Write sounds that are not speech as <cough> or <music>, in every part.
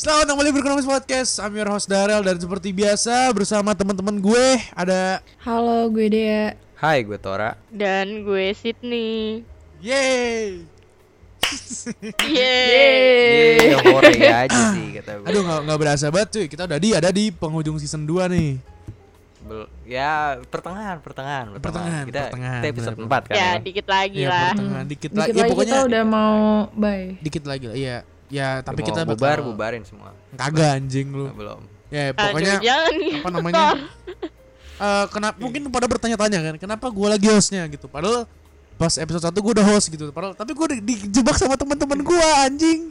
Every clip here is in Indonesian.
Selamat kembali berkenalan podcast. I'm your host Darel dan seperti biasa bersama teman-teman gue ada Halo, gue Dea. Hai, gue Tora. Dan gue Sydney. Yeay. <laughs> Yeay. Yeay, hore aja sih kata gue. Aduh nggak nggak berasa banget cuy. Kita udah di ada di penghujung season 2 nih. Bel- ya pertengahan, pertengahan, Pertengahan, Kita, pertengahan, kita episode benar, 4 kan. Ya, ya? dikit lagi Ya lah. pertengahan dikit, Dikit lagi. Ya pokoknya kita udah mau bye. dikit lagi lah. Iya. Ya tapi Mau kita bakal- bubar, bubarin semua. Kagak anjing lu. Nah, belum. Ya Aduh, pokoknya jangan apa namanya? Eh kenapa mungkin pada bertanya-tanya kan, kenapa gue lagi hostnya gitu. Padahal pas episode 1 gue udah host gitu. Padahal tapi gue dijebak sama teman-teman gue anjing.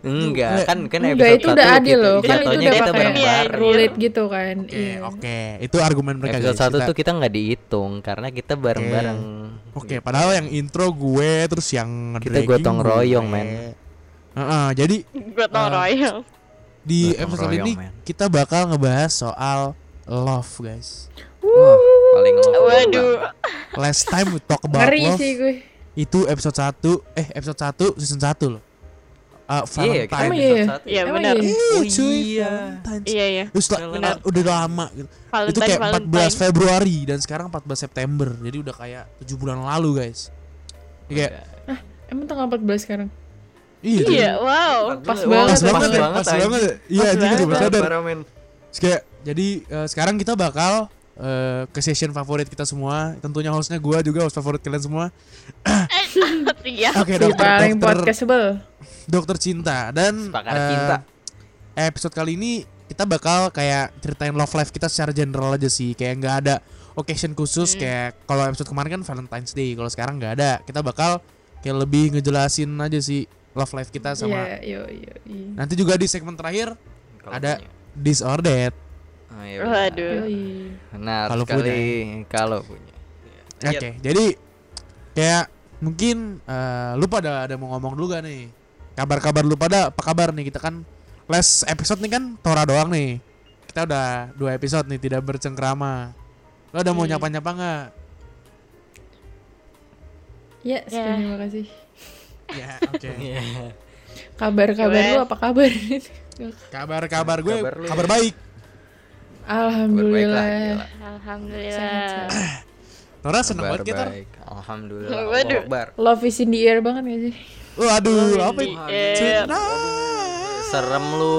Enggak, kan kan Enggak, episode itu udah satu adil kita- loh. Kan itu udah kita pakai bareng-bareng. rulet gitu kan. Oke, Iya. oke. Itu argumen mereka Episode guys. satu Kita- tuh kita nggak dihitung karena kita bareng-bareng. Oke, padahal yang intro gue terus yang Kita gotong royong, men. Heeh, jadi Gue tau Eh, royal. di Gotong episode royong, ini men. kita bakal ngebahas soal love, guys. Wah, paling love Waduh. Last time we talk about Ngeri love sih gue. itu episode 1 eh episode 1 season 1 loh. Uh, Iya, kita Valentine. Episode iya? satu. Iya Emang benar. iya? Ih, Oh, cuy, iya. Iya iya. Terus uh, udah lama gitu. itu Valentine kayak 14 Valentine. Februari dan sekarang 14 September. Jadi udah kayak 7 bulan lalu, guys. Iya. Emang tanggal 14 sekarang? Iya. Iya, wow. Pas banget, Pas banget, pas banget. ya. Iya, Pas gue banget. baru sadar. Parah, men. Terus kayak jadi eh, sekarang kita bakal eh, ke session favorit kita semua. Tentunya hostnya gua juga host favorit kalian semua. <coughs> Iya. Oke, Si dokter, paling dokter, podcastable. dokter cinta dan Sepakat eh, cinta. Episode kali ini kita bakal kayak ceritain love life kita secara general aja sih. Kayak nggak ada occasion khusus Hmm. kayak kalau episode kemarin kan Valentine's Day. Kalau sekarang nggak ada. Kita bakal kayak lebih ngejelasin aja sih love life kita sama. Iya, yo yo. iya. Nanti juga di segmen terakhir Kalau ada punya. that. Oh, iya benar. Waduh. Benar Kalau sekali kalau punya. Iya. Oke, jadi kayak mungkin eh, lu pada ada mau ngomong dulu gak nih? Kabar-kabar lu pada apa kabar nih? Kita kan last episode nih kan Tora doang nih. Kita udah dua episode nih tidak bercengkrama. Lu ada mau nyapa-nyapa nggak? Ya, Ya. terima kasih. <laughs> Ya, oke. Iya. Kabar-kabar lu apa kabar? Kabar-kabar gue Kabar lu. kabar baik. Alhamdulillah. gila. Alhamdulillah. Sehat-sehat. Tora seneng Kabar banget kita. baik. Alhamdulillah. Waduh. Love is in the air banget gak sih? Waduh, apa itu? Serem lu.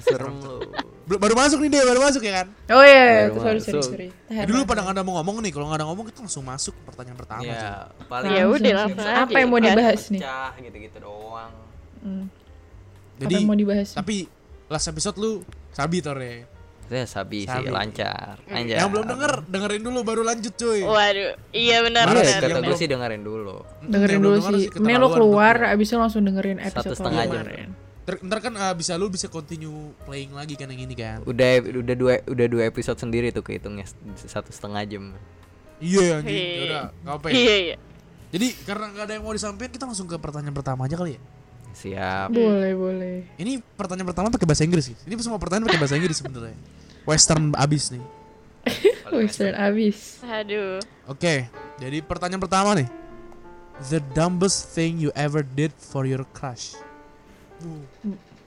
Serem lu. Baru masuk nih dia, baru masuk ya kan? Oh iya, Baru sorry, sorry, masuk. sorry. Dulu pada nggak ada mau ngomong nih, kalau nggak ada ngomong kita langsung masuk ke pertanyaan pertama. Ya, paling Ya udah langsung aja. Apa yang mau dibahas nih? pecah gitu-gitu doang. Hmm. Jadi apa yang mau dibahas? tapi last episode lu sabi Tor ya. Saya sabi, Sabi. sih lancar. Lancar. Yang belum denger, dengerin dulu baru lanjut cuy. Waduh. Iya benar Mana Iya, benar. yang kata gue sih dengerin dulu. dengerin dulu sih. Mending lo keluar, abis itu langsung dengerin episode Satu setengah jam. Kemarin. Ntar, kan ah, bisa lu bisa continue playing lagi kan yang ini kan. Udah udah dua udah dua episode sendiri tuh kehitungnya satu setengah jam. Iya anjing, Hei. udah nggak apa ya. Iya iya. Jadi karena nggak ada yang mau disampaikan, kita langsung ke pertanyaan pertama aja kali ya. Siap. Boleh, boleh. Ini pertanyaan pertama pakai bahasa Inggris sih. Ini semua pertanyaan pakai bahasa Inggris sebenarnya. Western abis nih. <laughs> Western abis. Aduh. Oke, jadi pertanyaan pertama nih. The dumbest thing you ever did for your crush. Uh,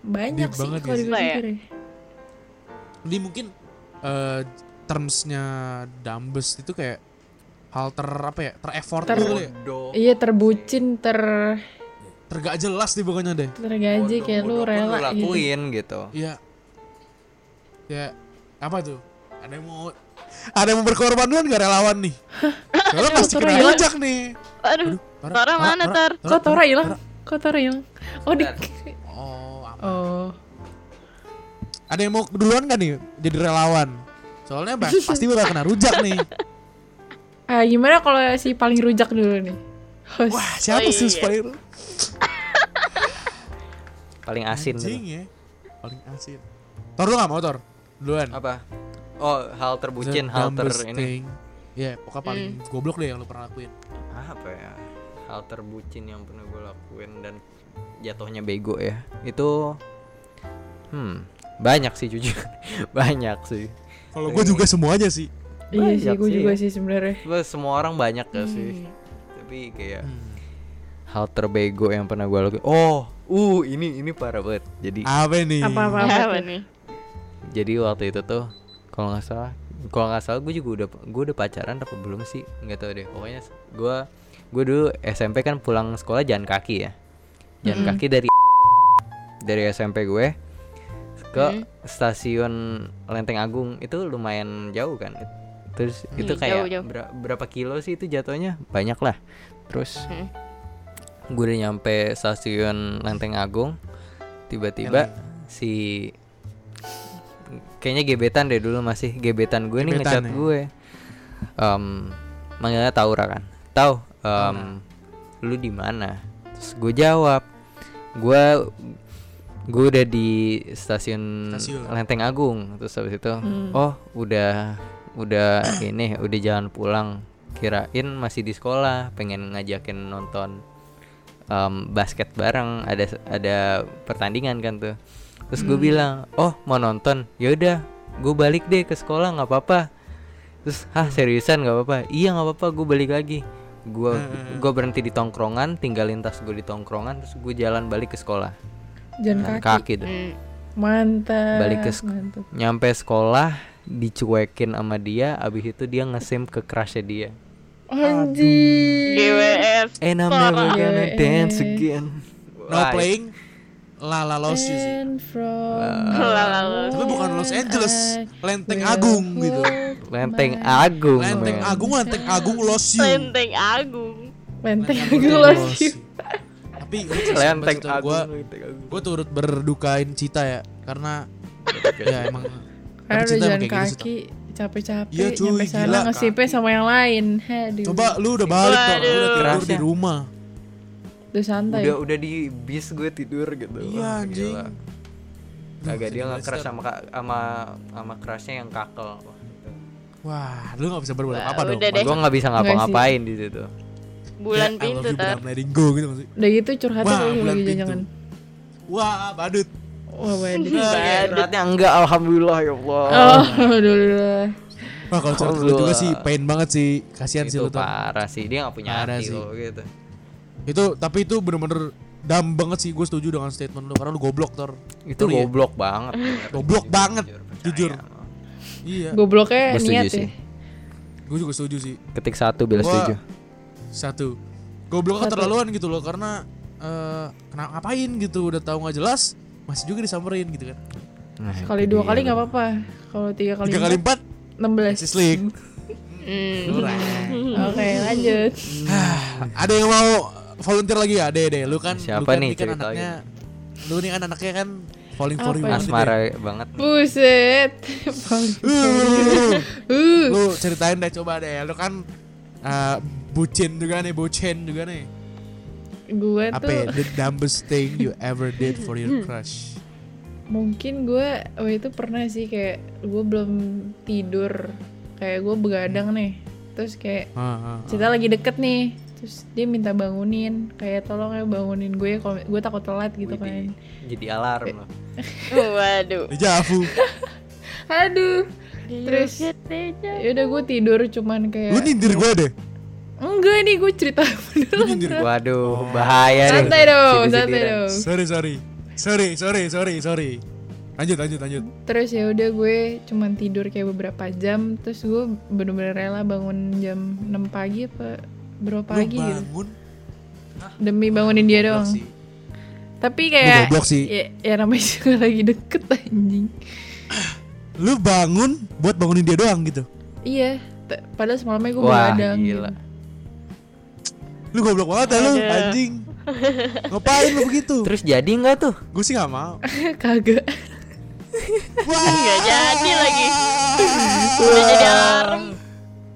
Banyak Deep sih banget kalau ya. dipikir ya. Ini mungkin eh termsnya dumbest itu kayak hal ter apa ya? Ter effort Ter- gitu ya. Iya terbucin, ter Tergak jelas nih pokoknya deh. tergaji kayak lu rela gitu. lakuin gitu. Iya. Ya, apa tuh? Ada yang mau ada yang mau berkorban duluan gak relawan nih? Soalnya pasti kena rujak nih. Aduh. Tora, Tora mana, Tor? Kok Tora hilang? Kok Tora hilang? Oh di Oh, aman. Oh. Ada yang mau duluan gak nih jadi relawan? Soalnya bah, <laughs> pasti bakal kena rujak nih. Ah <laughs> gimana kalau si paling rujak dulu nih? Host. Wah, siapa Oh, sih iya. Spider? <laughs> Paling asin Anjing ya. Paling asin. Tor lu gak mau Tor? Duluan. Apa? Oh, hal terbucin, hal ter ini. Ya, pokoknya paling goblok deh yang lu pernah lakuin. Apa ya? Hal terbucin yang pernah gue lakuin dan jatuhnya bego ya. Itu hmm, banyak sih jujur. <laughs> banyak sih. Kalau gue juga semua aja sih. Iya sih, Banyak gue sih juga ya. sih sebenarnya. Semua orang banyak gak sih? Hmm. Tapi kayak Hmm. hal terbego yang pernah gue lakuin. Oh, Uh, ini ini parah banget. Jadi Apa nih? Apa-apa apa Apa tuh? nih? jadi waktu itu tuh kalau nggak salah kalau nggak salah gue juga udah gue udah pacaran apa belum sih nggak tahu deh pokoknya gue gue dulu SMP kan pulang sekolah jalan kaki ya jalan Mm-mm. kaki dari <laughs> dari SMP gue ke Mm. stasiun Lenteng Agung itu lumayan jauh kan terus itu Hmm, kayak jauh, jauh. bera- berapa kilo sih itu jatuhnya banyak lah terus Hmm. gue udah nyampe stasiun Lenteng Agung tiba-tiba si kayaknya gebetan deh dulu masih gebetan gue nih Gebetan ngechat ya? gue Em, manggilnya Taura kan tahu em, lu di mana? Terus gue jawab gue gue udah di stasiun, Stasiun. Lenteng Agung. Terus habis itu Hmm. oh udah udah ini udah jalan pulang. Kirain masih di sekolah pengen ngajakin nonton em, basket bareng. Ada ada pertandingan kan tuh. Terus gue Hmm. bilang oh mau nonton? Yaudah gue balik deh ke sekolah nggak apa-apa. Terus hah seriusan nggak apa-apa? Iya nggak apa-apa gue balik lagi gue Hmm. gue berhenti di tongkrongan tinggalin tas gue di tongkrongan terus gue jalan balik ke sekolah Jalan kaki. kaki tuh Hmm. Mantap. Balik ke sek- mantap. nyampe sekolah dicuekin sama dia abis itu dia ngesim ke crushnya dia Anjir. GWF. and I'm never gonna Yeah. dance again No playing Lala You sih. From Lala Lost. Tapi bukan Los Angeles, I Lenteng Agung gitu. Lenteng Agung Lenteng. Agung, Lenteng Agung You. Lenteng Agung. Lenteng Lenteng Agung You. Tapi <laughs> Lenteng gue Agung Lenteng Agung. gue turut berdukain Cita ya karena <laughs> ya emang Karena jalan gitu, kaki capek-capek Iya, cuy, nyampe sana kaki. sama yang lain. Coba lu udah balik tuh, lu udah tidur di ya. rumah. Udah santai. udah udah di bis gue tidur gitu Iya anjing. Agak dia nggak keras sama sama sama kerasnya yang kakel Wah, gitu. Wah, lu gak bisa berbuat apa dong. gue nggak bisa ngapa-ngapain di situ Bulan love pintu tar. I'm letting go gitu maksudnya. Udah gitu curhatnya Wah, bulan lagi pintu. jangan. Wah, badut. Wah, badut. Badut. Curhatnya enggak alhamdulillah ya Allah Oh, alhamdulillah. Wah, kalau curhat lu juga sih pain banget sih. Kasihan sih lu tuh. parah sih dia nggak punya Parah hati sih. loh gitu Itu tapi itu bener-bener dam banget sih gue setuju dengan statement lu karena lu goblok tor. itu ya. goblok banget bener. Goblok banget, jujur. Iya, Gobloknya niat sih. ya. gue juga setuju sih. ketik satu bila Gua- setuju Satu, goblok Satu. keterlaluan gitu loh karena eh kenapa ngapain gitu udah tahu nggak jelas masih juga disamperin gitu kan. Nah, Kali itu dua kali nggak apa-apa. Kalau tiga kali Tiga kali empat, enam belas. Sis League. <laughs> Hmm. Oke, lanjut. Ada yang mau volunteer lagi ya? Ade, Ade. Lu kan Siapa lu kan nih kan cerita anaknya Lu nih kan anaknya kan falling for you gitu asmara ya. banget Buset. <laughs> Uh, Uh. Lu ceritain deh coba deh. Lu kan eh, bucin juga nih, bucin juga nih. Gue Apa ya? tuh The dumbest thing you ever did for your <laughs> crush. mungkin gue waktu itu pernah sih kayak gue belum tidur. Kayak gue begadang nih. Terus kayak Ah, ah, ah. kita lagi deket nih. Terus dia minta bangunin, kayak tolong ya bangunin gue kalau gue takut telat gitu Widih. kan. jadi alarm loh <laughs> Waduh. Dejavu. <laughs> Aduh. Terus ya udah gue tidur cuman kayak Lu nyindir gue deh. Enggak nih gue cerita <laughs> Lu beneran. nyindir Oh. waduh bahaya nih Santai dong, santai dong. Sorry, sorry. Sorry, sorry, sorry, sorry. Lanjut, lanjut, lanjut. Terus ya udah gue cuman tidur kayak beberapa jam, terus gue bener-bener rela bangun jam 6 pagi apa berapa Lu pagi gitu. bangun. Demi bangunin dia doang. sih. Tapi Lu kayak goblok sih. ya, ya namanya juga <laughs> lagi deket anjing. <clears throat> Lu bangun buat bangunin dia doang gitu. Iya, padahal semalamnya gue Wah, begadang gila. gitu. Lu goblok banget ya lu, anjing. <laughs> Ngapain lu begitu? terus jadi nggak tuh Gue sih gak mau. <laughs> Kagak. Wah. Nggak jadi lagi. Udah jadi alarm.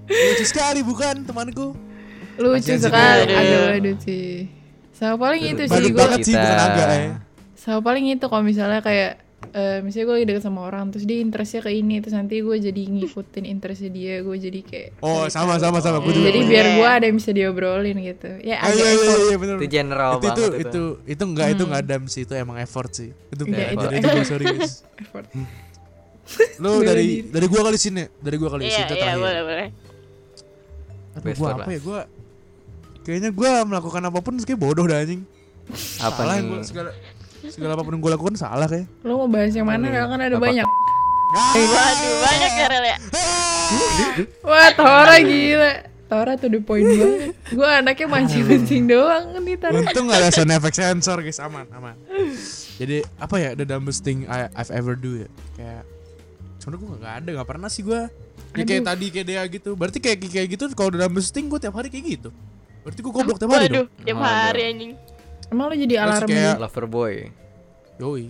Lucu sekali bukan temanku. Lucu sekali. Aduh, aduh sih. Sama paling itu sih gue banget sih, bukan agak ya. sama paling itu kalau misalnya kayak eh misalnya gue lagi deket sama orang terus dia interestnya ke ini terus nanti gue jadi ngikutin interestnya dia gue jadi kayak Oh, sama sama sama. Gue juga. jadi biar gue ada yang bisa diobrolin gitu. Ya Ah, agak iya, iya, effort. iya, bener. itu general itu, itu, banget itu, itu. itu enggak itu enggak dam sih itu emang effort sih. Itu Iya, bukan itu jadi itu gue sorry guys effort. Lu Bela dari dari gua kali sini dari gua kali Iya, sini iya, terakhir. boleh, boleh. For apa ya gua kayaknya gua melakukan apa pun kayak bodoh dah anjing Apa salah nih? gua segala segala apa pun yang gue lakukan salah kayak Lo mau bahas yang mana? Kan ada Apa? banyak. Waduh, banyak ya Rel ya. Wah, Tora gila. Tora tuh the point banget. Gue anaknya mancing-mancing doang nih Tora. untung gak ada sound effect sensor guys aman aman jadi apa ya the dumbest thing I, I've ever do ya kayak sebenernya gue gak ada gak pernah sih gue ya kayak tadi kayak dia gitu berarti kayak kayak gitu kalau the dumbest thing gue tiap hari kayak gitu berarti gue goblok tiap hari Waduh, dong tiap hari anjing. Emang lo jadi Terus alarm kayak- gitu? Lover boy. yoi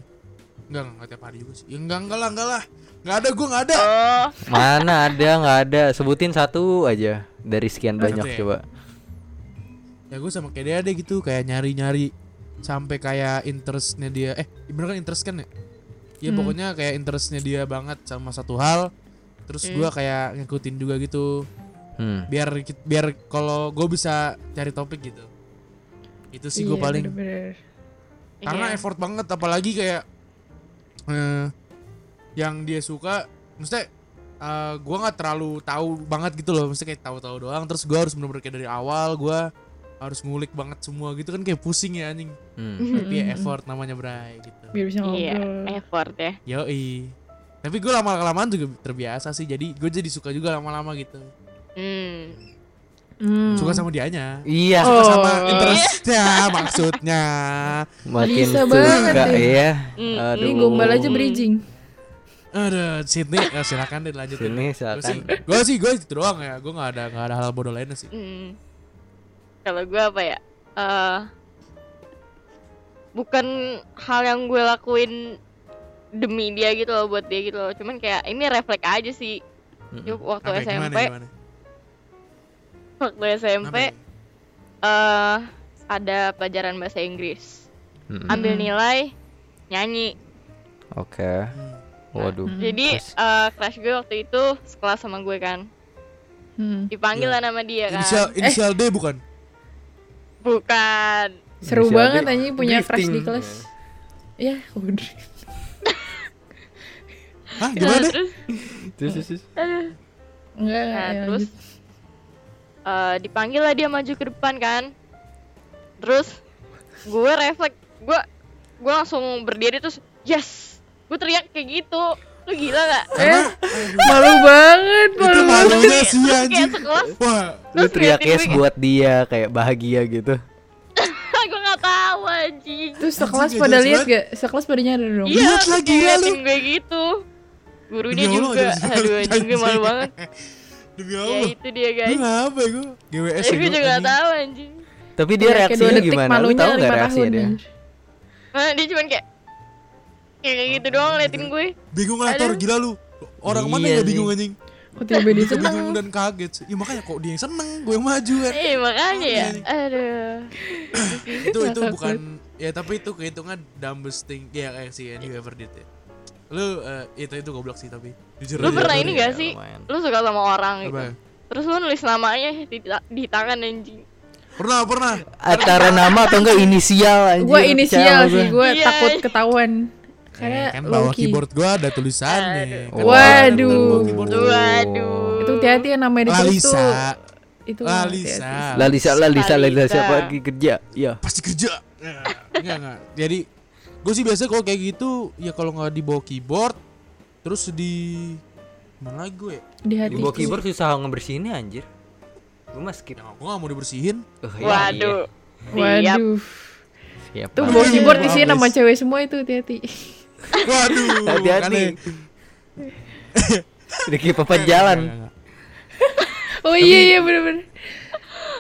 enggak enggak tiap hari juga sih ya, enggak enggak lah enggak lah enggak ada gue enggak ada Oh, Mana ada nggak ada? Sebutin satu aja dari sekian banyak ya? coba. ya gue sama kayak dia deh gitu kayak nyari nyari sampai kayak interestnya dia eh bener kan interest kan ya ya Hmm. pokoknya kayak interestnya dia banget sama satu hal terus Hmm. gua kayak ngikutin juga gitu Hmm. biar biar kalau gue bisa cari topik gitu itu sih gue Iya, paling bener-bener. karena iya. effort banget apalagi kayak eh, yang dia suka maksudnya eh, gua nggak terlalu tahu banget gitu loh maksudnya kayak tahu-tahu doang terus gua harus bener-bener kayak dari awal gua harus ngulik banget semua gitu kan kayak pusing ya anjing Hmm. tapi ya Mm-mm. effort namanya Bray gitu Biar bisa Iya, ngobrol. effort ya. yoi tapi gue lama-kelamaan juga terbiasa sih jadi gue jadi suka juga lama-lama gitu Hmm. Hmm. suka sama dianya Iya, suka Oh. sama interestnya maksudnya makin Bisa suka ya. Hmm. Aduh. Ini gombal aja bridging. Aduh, Sydney, ya, silakan deh lanjutin. Sini Gue sih, silakan. gue sih, gue itu doang ya. Gue nggak ada nggak ada hal bodoh lainnya sih. Hmm. Kalau gue apa ya? Eh bukan hal yang gue lakuin demi dia gitu loh buat dia gitu loh. Cuman kayak ini refleks aja sih. Yuk, waktu Apa, SMP, gimana, gimana? Waktu SMP ya? eh ada pelajaran bahasa Inggris. Ambil Hmm. nilai nyanyi. Oke. Hmm. Waduh. Hmm. Jadi eh crush gue waktu itu sekelas sama gue kan. Hmm. Dipanggil Iya. lah nama dia kan. Inisial, inisial D bukan? Bukan. Seru Inisial banget D. anjing punya crush di kelas. Ya, udah. Hah, gimana? Terus, terus, terus. aduh. Enggak, Nah, ya, terus lanjut. Eh dipanggil lah dia maju ke depan kan. Terus gue refleks, gue gue langsung berdiri terus yes, gue teriak kayak gitu. Lu gila gak? Eh, malu banget, Itu malu banget. sih anjing. Wah, Lu Terus teriak ngeliatin yes gue buat dia kayak bahagia gitu. <laughs> gue gak tahu anjing. Terus sekelas pada gak lihat gak? Sekelas pada nyadar dong. Iya, Lihat gila ngeliatin lu. gue gitu. Gurunya juga, aduh anjing gue malu banget. <laughs> Demi Ya Allah. itu dia guys. ngapa ya gue? GWS Tapi ya gue juga gak tahu anjing. Tapi dia reaksinya gimana? Lu tahu lima reaksinya dia? Nah, dia cuman kayak kayak gitu doang ngeliatin gue. Bingung lah Tor, gila lu. Orang mana Iya yang bingung sih. anjing? Kok seneng? bingung dan kaget sih. Ya makanya kok dia yang seneng, gue yang maju kan. Eh makanya ya. Aduh. itu itu bukan ya tapi itu kehitungan dumbest thing ya kayak sih yang you ever did ya. Lu eh, itu itu goblok sih tapi jujur Lu aja. pernah ini iya, gak sih? lumayan. Lu suka sama orang gitu. Apa? Terus lu nulis namanya di, di tangan anjing. Pernah, pernah. Antara nama atau enggak inisial anjir. Gue inisial sih, gua. gue Iya. takut ketahuan. Karena Eh, kan bawah low-key. keyboard gua ada tulisannya. Aduh. Kan Waduh. gua. Waduh. Itu hati-hati ya namanya ditulis tuh. Lalisa. Itu Lalisa. Lalisa, Lalisa, Lalisa Lalisa. siapa lagi kerja? Ya. Pasti kerja. Enggak, enggak. Jadi gue sih biasa kalau kayak gitu ya kalau nggak di bawah keyboard terus di mana lagi gue? Di hati. Di bawah tuh. keyboard susah ngebersihinnya anjir. Gue mah skip. Ya, gue nggak mau dibersihin. Oh, iya, Waduh. Siap. Waduh. iya. Siap. Tuh bawah keyboard isinya Habis. nama cewek semua itu hati-hati. <laughs> Waduh. Hati-hati. makanya. Dikit papan jalan. Enggak, enggak, Oh iya iya bener-bener.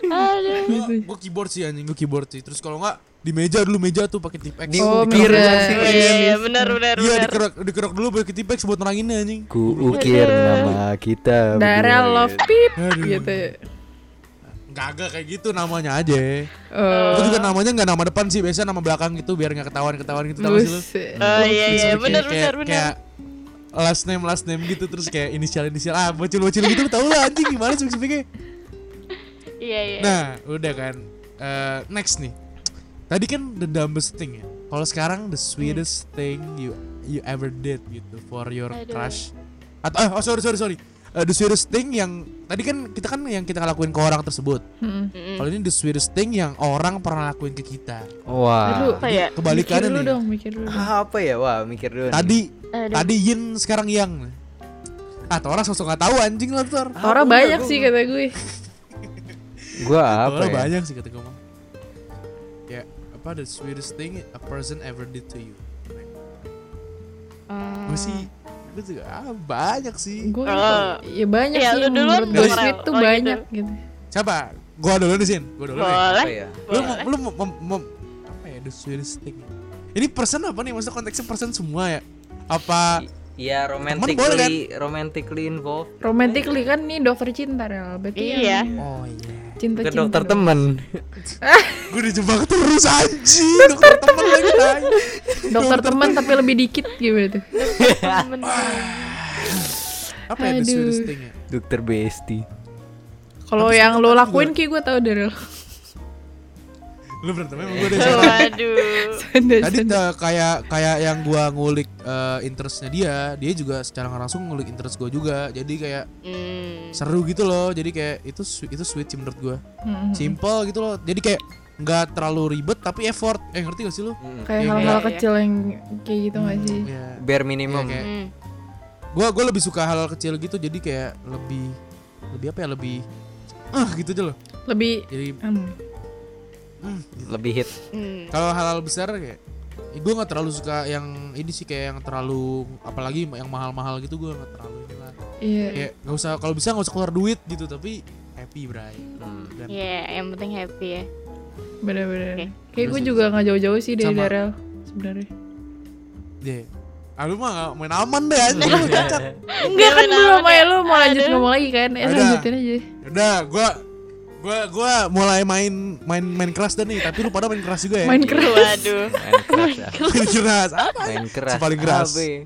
Aduh. enggak. Gue keyboard sih anjing, gue keyboard sih. Terus kalau nggak di meja dulu meja tuh pakai tip X. Di Oh, sih. Oh, iya, iya, benar benar Iya dikerok dikerok dulu pakai tip X buat neranginnya anjing. Ku ukir nama kita. Dara berdua, love pip gitu. Enggak agak kayak gitu namanya aja. Oh. Itu juga namanya nggak nama depan sih, biasa nama belakang gitu biar nggak ketahuan ketahuan gitu tau sih lu? Oh iya iya benar kayak- benar benar. Kayak last name last name gitu terus kayak inisial inisial ah bocil bocil gitu tau lah anjing gimana sih speaknya. Iya iya. Nah udah kan Eh, next nih. Tadi kan the dumbest thing ya. Kalau sekarang the sweetest thing you you ever did gitu for your Aduh. crush. Atau eh, oh sorry sorry sorry. eh, the sweetest thing yang tadi kan kita kan yang kita lakuin ke orang tersebut. Mm-mm. Mm-mm. Kalau ini the sweetest thing yang orang pernah lakuin ke kita. Wah. Aduh, Apa ya? Kebalikannya mikir dulu nih. dong, mikir dulu. Apa ya? Wah, mikir dulu. Tadi Aduh. tadi yin sekarang yang. Ah, orang sosok nggak tahu anjing lah Tor. Orang banyak sih kata gue. Gua apa Orang ya? banyak sih kata gue. Ya, apa the sweetest thing a person ever did to you? Hmm. Gue sih gue juga ah, banyak sih. Gue Oh. ya banyak Ya, sih lu gue dong, sweet tuh Oh, gitu. banyak gitu. Siapa? Gua dulu nih Sin. Gua dulu. Boleh. Apa ya? Lu Boleh. lu mem, mem, mem- apa ya the sweetest thing? Ini person apa nih? Maksudnya konteksnya person semua ya? Apa Iya, boleh romantically romantically involved. Romantically kan nih dokter cinta Rel. Berarti Iya. yang Oh iya. Cinta Ke cinta. dokter temen. Gue dijebak terus anjing. Dokter teman lagi. Dokter teman tapi lebih dikit gitu tuh. Temen. Apa ya the sweetest thing ya? Dokter Besti. Kalau yang lo lakuin ki gue tau deh Rel. Lu berantem emang gue deh. Waduh. Tadi tuh kayak kayak yang gua ngulik eh, interestnya dia, dia juga secara langsung ngulik interest gua juga. Jadi kayak Hmm. seru gitu loh. Jadi kayak itu sweet, itu sweet sih menurut gua. Hmm. Simple gitu loh. Jadi kayak nggak terlalu ribet tapi effort. Eh ngerti gak sih lu? Kayak Iya, hal-hal iya. kecil yang kayak gitu gak sih? Ya. Bare minimum. Iya, kayak- Hmm. Gua gua lebih suka hal kecil gitu. Jadi kayak lebih lebih apa ya? Lebih ah gitu aja loh. Lebih Jadi hmm, Lebih hit. Hmm. kalau hal-hal besar kayak gue nggak terlalu suka yang ini sih kayak yang terlalu apalagi yang mahal-mahal gitu gue nggak terlalu ini lah iya. kayak nggak usah kalau bisa nggak usah keluar duit gitu tapi happy bray Hmm. Dan Iya, yang penting happy ya. Bener-bener. Oke. Kayak gue juga gak jauh-jauh sih dari. Darel sebenarnya. deh ah lu mah nggak main aman deh <laughs> cacat Enggak kan belum ya? lu mau lanjut Aduh. ngomong lagi kan? Eh Udah. lanjutin aja. udah gue gue gue mulai main main main keras dan nih tapi lu pada main keras juga ya Main keras. Waduh. Main keras. ya. main keras <laughs> apa Main keras. Paling keras. Ya?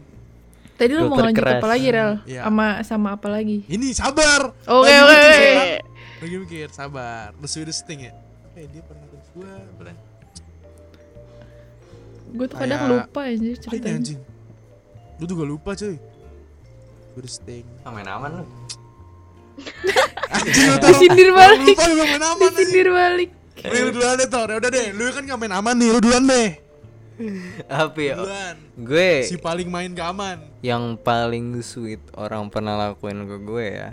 Tadi lu mau lanjut keras. apa lagi Rel? Iya. Sama sama apa lagi? ini sabar Oke Lagi oke. Oke. lagi mikir sabar the sweetest thing ya ya dia pernah ke gue Gue tuh kadang lupa aja ceritanya. anjing Lu juga lupa cuy Sweetest thing main aman lu. Anjing lu Disindir balik. Lupa lu main aman Disindir balik. Nih lu duluan deh Tor Ya udah deh Lu kan gak main aman nih Lu duluan deh Apa ya? Duluan Gue Si paling main gak aman yang paling sweet orang pernah lakuin ke gue ya.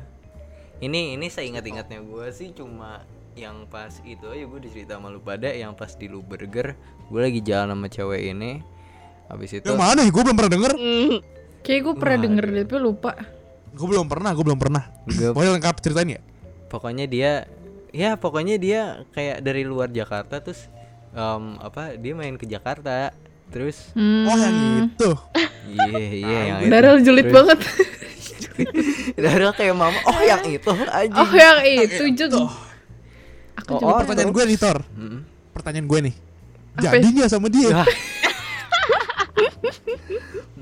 Ini ini saya ingat-ingatnya gue sih cuma yang pas itu aja gue dicerita sama lu pada yang pas di lu burger gue lagi jalan sama cewek ini habis itu Yang mana nih Gue belum pernah denger Hmm. Kayak gue pernah denger deh tapi lupa. Gue belum pernah Gue belum pernah Gua- Boleh lengkap ceritain ya pokoknya dia ya pokoknya dia kayak dari luar Jakarta terus em, apa dia main ke Jakarta terus Hmm. Oh yang itu iya iya <laughs> yang itu Darel julid Terus- banget. <laughs> Darel kayak mama oh yang itu aja Oh yang itu Jun. Aku Oh, juga oh. Pertanyaan gue nih Tor Mm-mm. Pertanyaan gue nih Apa Jadi gak sama dia.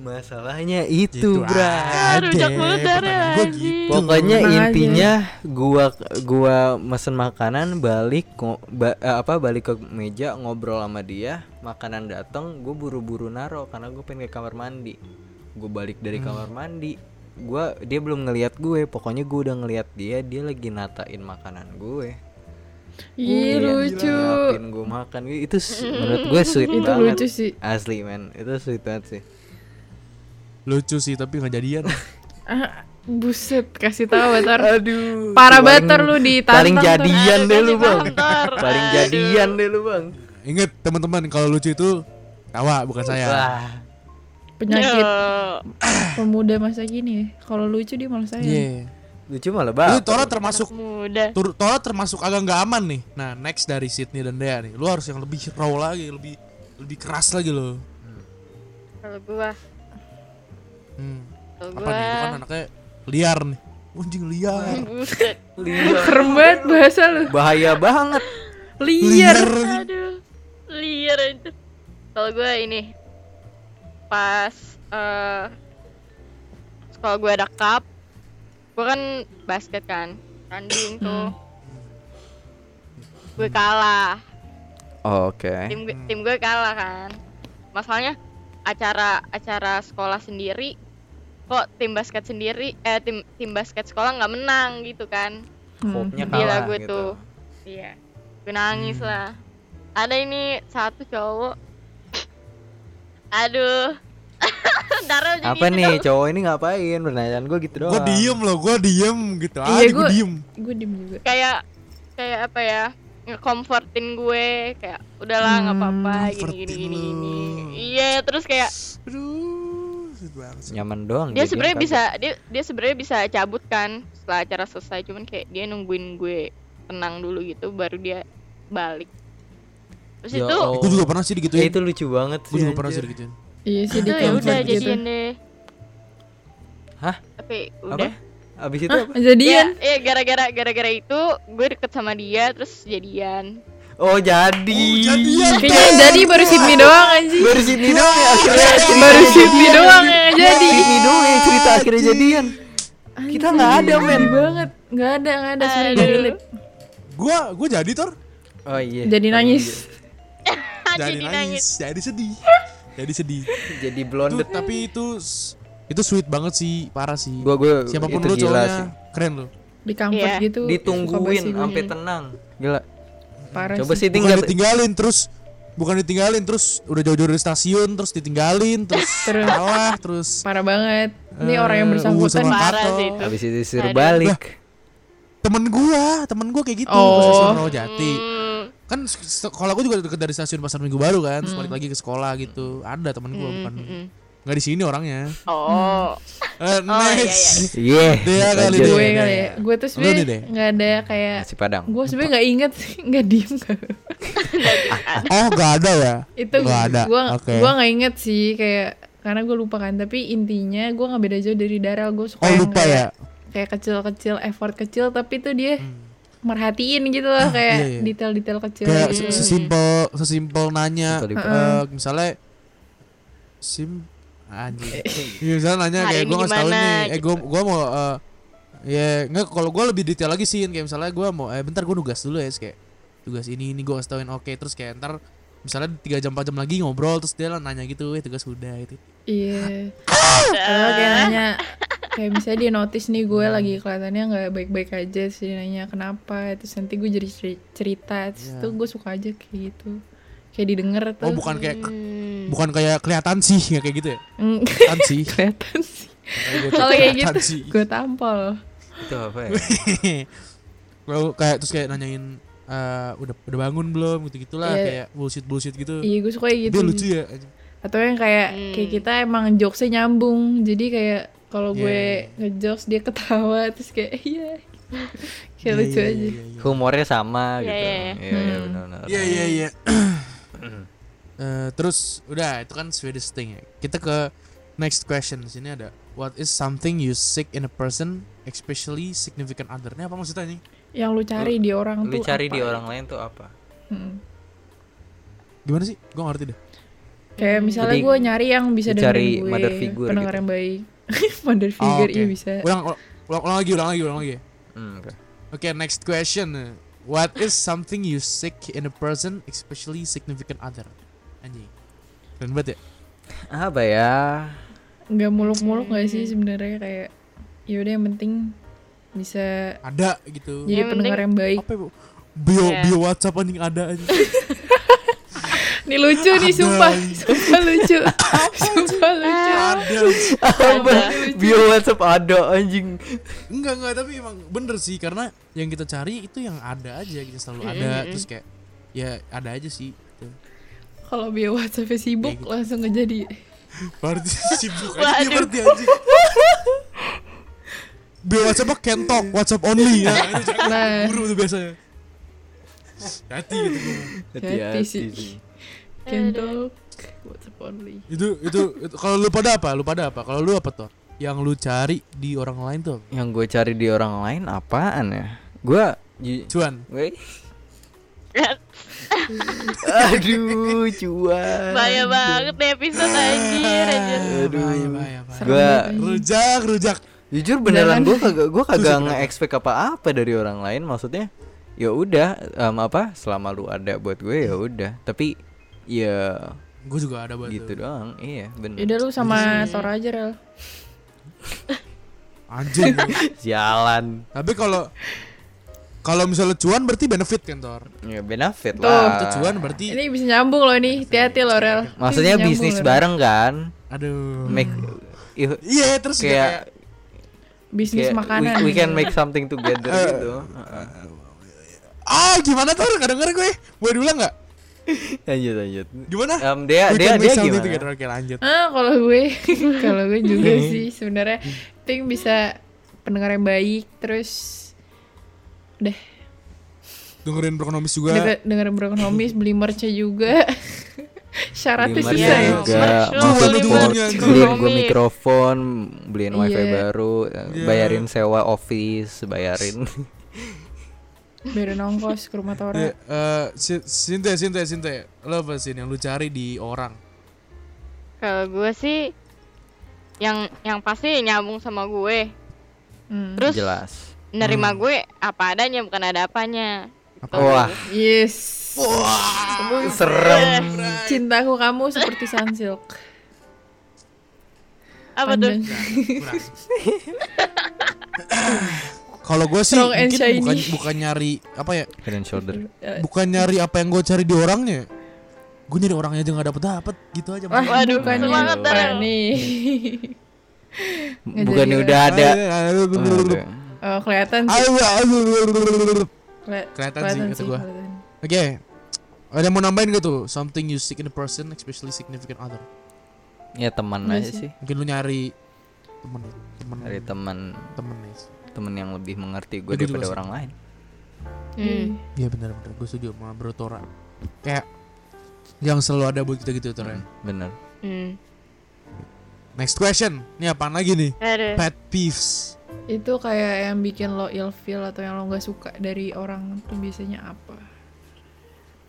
Masalahnya itu, Gitu aja, darah, anjing. gitu Pokoknya aja. intinya gua gua mesen makanan balik ngo- ba- eh, apa balik ke meja ngobrol sama dia, makanan datang, gue buru-buru naro karena gue pengen ke kamar mandi. Gue balik dari kamar mandi, gua dia belum ngelihat gue, pokoknya gue udah ngelihat dia, dia lagi natain makanan gue. Ih Dia lucu. gue makan itu menurut gue sweet <laughs> Itu banget. lucu sih. Asli men, itu sweet banget sih. Lucu sih tapi gak jadian <laughs> buset kasih tahu Batar. Aduh. Parah banget Tar lu ditantang. Paling jadian deh lu bang. Paling jadian deh lu bang. Ingat teman-teman Kalau lucu itu Tawa bukan saya Wah. Penyakit Yo. <clears throat> pemuda masa gini ya. Kalau lucu dia malah sayang. Iya Lucu malah Itu banget. Tora termasuk muda. Tora termasuk agak nggak aman nih. Nah, next dari Sydney dan Dea nih, lu harus yang lebih raw lagi, lebih lebih keras lagi lo. Kalau gua, Hmm. kalau Apa nih? Lu kan gua. anaknya liar nih. Anjing liar. Liar. Keren banget bahasa lu. Bahaya banget. Liar. Aduh. Liar itu. Kalau gua ini pas eh sekolah gua ada cup, gua kan basket kan, tanding tuh. Gue kalah. Oke. tim gue, tim gue kalah kan masalahnya acara acara sekolah sendiri kok tim basket sendiri eh tim tim basket sekolah nggak menang gitu kan Hmm. Hope-nya kalah lagu gitu. itu. iya gue nangis Hmm. lah ada ini satu cowok aduh <laughs> Darah jadi Apa itu nih dong. cowok ini ngapain? Pertanyaan gue gitu doang. Gue diem loh, gue diem gitu Iya, aja gue gua- diem. gue diem juga kayak kayak apa ya nge-comfortin gue kayak udahlah nggak Hmm, apa-apa gini gini gini gini iya terus kayak Aduh. Nyaman doang. dia sebenarnya bisa dia dia sebenarnya bisa cabut kan setelah acara selesai cuman kayak dia nungguin gue tenang dulu gitu baru dia balik terus Ya itu Allah. Gue juga pernah sih Ya, digituin. itu lucu banget. Gue juga pernah sih digituin. iya sih itu di ya udah gitu jadian deh Hah? tapi Apa? udah Abis itu Hah, apa? jadian ya, ya gara-gara gara-gara itu gue deket sama dia terus jadian Oh jadi. Oh, jadian. kayaknya jadi baru Sydney doang anjing Baru Sydney doang ya akhirnya cerita baru Sydney doang yang jadi Sydney doang yang cerita akhirnya jadian. Kita nggak ada, men. banget nggak ada nggak ada sebenarnya Gue gue jadi tor. Oh iya. jadi nangis <laughs> jadi nangis jadi sedih. Jadi sedih. Jadi Itu, blondet. tapi itu itu sweet banget sih, parah sih. Gua gua Siapa pun itu lu gila cowoknya sih. keren lu. di Iya. gitu Ditungguin sampai tenang. Gila. Parah Coba sih tinggal ditinggalin terus bukan ditinggalin terus udah jauh-jauh dari stasiun terus ditinggalin terus <laughs> Terus. kalah terus parah banget ini Eh, orang yang uh, bersangkutan Parah Kato. sih itu. habis itu disuruh Aduh. balik. temen gua temen gua kayak gitu Oh. stasiun Rawajati Hmm, kan sekolah gua juga deket dari stasiun pasar minggu baru kan terus Hmm. balik lagi ke sekolah gitu ada temen gua hmm, bukan hmm, hmm. Nggak di sini orangnya oh Eh, Oh, iya, next Iya. Dia kali lanjut. dia. gue Iya, kali iya. ya gue tuh sebenarnya deh. nggak ada kayak Nasi Padang. gue sebenarnya nggak inget sih nggak diem nggak <laughs> oh nggak ada ya itu Nggak ada, gue oke. gue nggak inget sih kayak karena gue lupa kan tapi intinya gue nggak beda jauh dari Daryl gue suka oh yang lupa kayak, ya kayak kecil-kecil effort kecil tapi tuh dia Hmm. merhatiin gitu loh kayak iya, iya. detail-detail kecil kayak gitu. se- sesimpel sesimpel nanya eh, misalnya sim Iya, misalnya nanya Hari kayak ini gue ngasih tau gimana, nih. Eh gitu. gue gua mau eh, ya nggak kalau gue lebih detail lagi sih kayak misalnya gue mau eh bentar gue nugas dulu ya kayak tugas ini ini gue kasih tauin oke. Terus kayak ntar misalnya tiga jam 4 jam lagi ngobrol terus dia lah nanya gitu eh tugas udah itu iya. <laughs> Padahal kayak nanya kayak misalnya dia notice nih gue Hmm. lagi kelihatannya nggak baik-baik aja terus dia nanya kenapa? Terus nanti gue jadi ceri- cerita terus Iya. tuh gue suka aja kayak gitu kayak didengar tuh oh bukan kayak Hmm. bukan kayak kelihatan sih ya kayak gitu ya Mm, kelihatan sih <laughs> kelihatan sih kalau kayak gitu sih. gue tampol Itu apa ya? <laughs> Lalu kayak terus kayak nanyain eh, udah udah bangun belum gitu gitulah Iya. kayak bullshit bullshit gitu iya gue suka kayak gitu dia lucu ya atau yang kayak Hmm. kayak kita emang jokesnya nyambung jadi kayak kalau Iya, gue iya, iya. ngejokes dia ketawa <laughs> terus kayak iya kayak Iya, lucu iya, aja iya, iya. Humornya sama Iya, gitu. iya, Iya, iya. Hmm. benar-benar. Iya iya iya. <clears throat> Eh, terus udah itu kan Swedish thing ya. Kita ke next question. Di sini ada what is something you seek in a person, especially significant other. Ini apa maksudnya nih? yang lu cari di orang Lu tuh cari apa di ya? orang lain tuh apa? Hmm. Gimana sih? Gue ngerti deh. kayak misalnya Jadi, gue nyari yang bisa lu dengerin cari gue mother figure pendengar gitu. yang baik <laughs> mother figure oke. iya bisa Ulang, ulang, ulang lagi, ulang lagi, ulang lagi. Hmm, oke. Oke, next question. What is something you seek in a person, especially significant other? Anjing. Keren banget ya? Apa ya? nggak muluk-muluk nggak sih sebenarnya kayak yaudah yang penting bisa Ada gitu. jadi Yang pendengar yang baik Apa ya, Bu? Bio, Iya. bio WhatsApp anjing ada anjing. <laughs> Ini lucu nih sumpah Sumpah lucu <laughs> Sumpah lucu ada. Apa? Bio WhatsApp ada anjing. Enggak enggak tapi emang bener sih karena yang kita cari itu yang ada aja gitu selalu ada terus kayak ya ada aja sih gitu. Kalau bio WhatsApp sibuk Kayak gitu. langsung ngejadi Berarti <laughs> sibuk aja berarti anjing. Bio WhatsApp kentok, WhatsApp only ya. Nah. buru tuh biasanya. Hati gitu gua. Hati sih. Kentok WhatsApp only Itu itu, itu kalau lu pada apa? Lu pada apa? Kalau lu apa tuh? Yang lu cari di orang lain tuh apa? Yang gue cari di orang lain apaan ya? Gue Cuan. Gue <laughs> Aduh, cuan. bahaya banget nih episode anjir anjir Aduh. Bahaya, bahaya, Gua-. Rujak, rujak. Jujur beneran gue kagak gue kagak nge-expect apa-apa dari orang lain maksudnya. Ya udah, em, apa? Selama lu ada buat gue ya udah. Tapi ya Gue juga ada buat gitu doang. Iya, bener. Yaudah lu sama Tor aja Rel <laughs> Anjing. Jalan. Tapi kalau kalau misalnya cuan berarti benefit kan Tor. Ya benefit Tuh. Itu lah. cuan berarti Ini bisa nyambung loh nih. Hati-hati loh Rel. Ini Maksudnya bisnis bareng kan? aduh. Make Iya, terus kayak kayak Bisnis kayak makanan. we, we can make something together <laughs> Eh. gitu. ah gimana Tor? Enggak denger gue. Boleh diulang enggak? Lanjut lanjut. Gimana? Em, dia We dia dia gimana? together. Oke, lanjut. Ah, kalau gue, <laughs> kalau gue juga <laughs> sih sebenarnya think bisa pendengar yang baik, terus deh Dengerin Brokonomis juga. denger, denger berekonomis, beli merchnya juga. <laughs> Syaratnya susah ya. support, beliin gue mikrofon, beliin wifi Iya. baru, Iya. bayarin sewa office, bayarin. Biar nongkos ke rumah Tora. Ya, eh, Si- Sinta, Sinta, Sinta. Lo apa sih yang lu cari di orang? Kalau gue sih yang yang pasti nyambung sama gue. Hmm. Terus Jelas. nerima Hmm. gue apa adanya bukan ada apanya. Gitu. Wah, Yes. serem. Cintaku kamu seperti sunsilk. Apa tuh? Panjang. <laughs> Kalau gue sih Strong and mungkin shiny. bukan bukan nyari apa ya? Head and shoulder. Bukan nyari apa yang gue cari di orangnya. Gue nyari orangnya aja nggak dapet dapet gitu aja. Wah, Waduh, lupa Darel. nih. Bukannya jadi udah ada. Aduh, Aduh. Oh, kelihatan sih. aduh, aduh. Keli- Kelihatan sih, kata gua. kelihatan. Oke. Ada yang mau nambahin gak tuh? Something you seek in a person, especially significant other. Ya teman Iya aja sih. Mungkin lu nyari temen temen Dari teman temen nih. Temen yang lebih mengerti gue Ya, juga daripada sih. orang lain. Hmm. Iya benar-benar gue setuju sama Bro Tora. Kayak yang selalu ada buat kita gitu Tora. ya. Bener. Hmm. Next question. Ini apaan lagi nih? Aduh. Pet peeves. Itu kayak yang bikin lo ilfeel atau yang lo nggak suka dari orang tuh biasanya apa?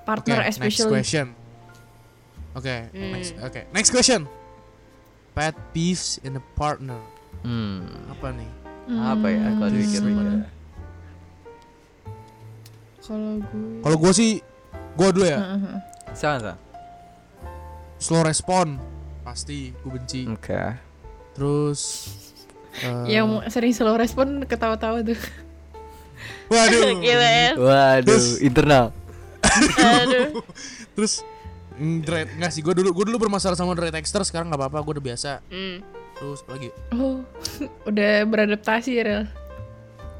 Partner next especially. question. Oke, Hmm. next. Oke, next question. Pet peeves in a partner. Hmm. Apa nih? Apa ya? Kalau Hmm, dipikir-pikir. Kalau gue Kalau gue sih, gue dulu ya. Sama sama. Slow respon, pasti gue benci. Oke. Terus. eh, yang sering slow respon ketawa-tawa tuh. Waduh. <laughs> Gila ya. Waduh, Terus- internal. Aduh. Terus mm, dread nggak sih gue dulu gue dulu bermasalah sama dread texter sekarang nggak apa-apa gue udah biasa Hmm. Terus apa lagi Oh, <laughs> udah beradaptasi ya, Rel.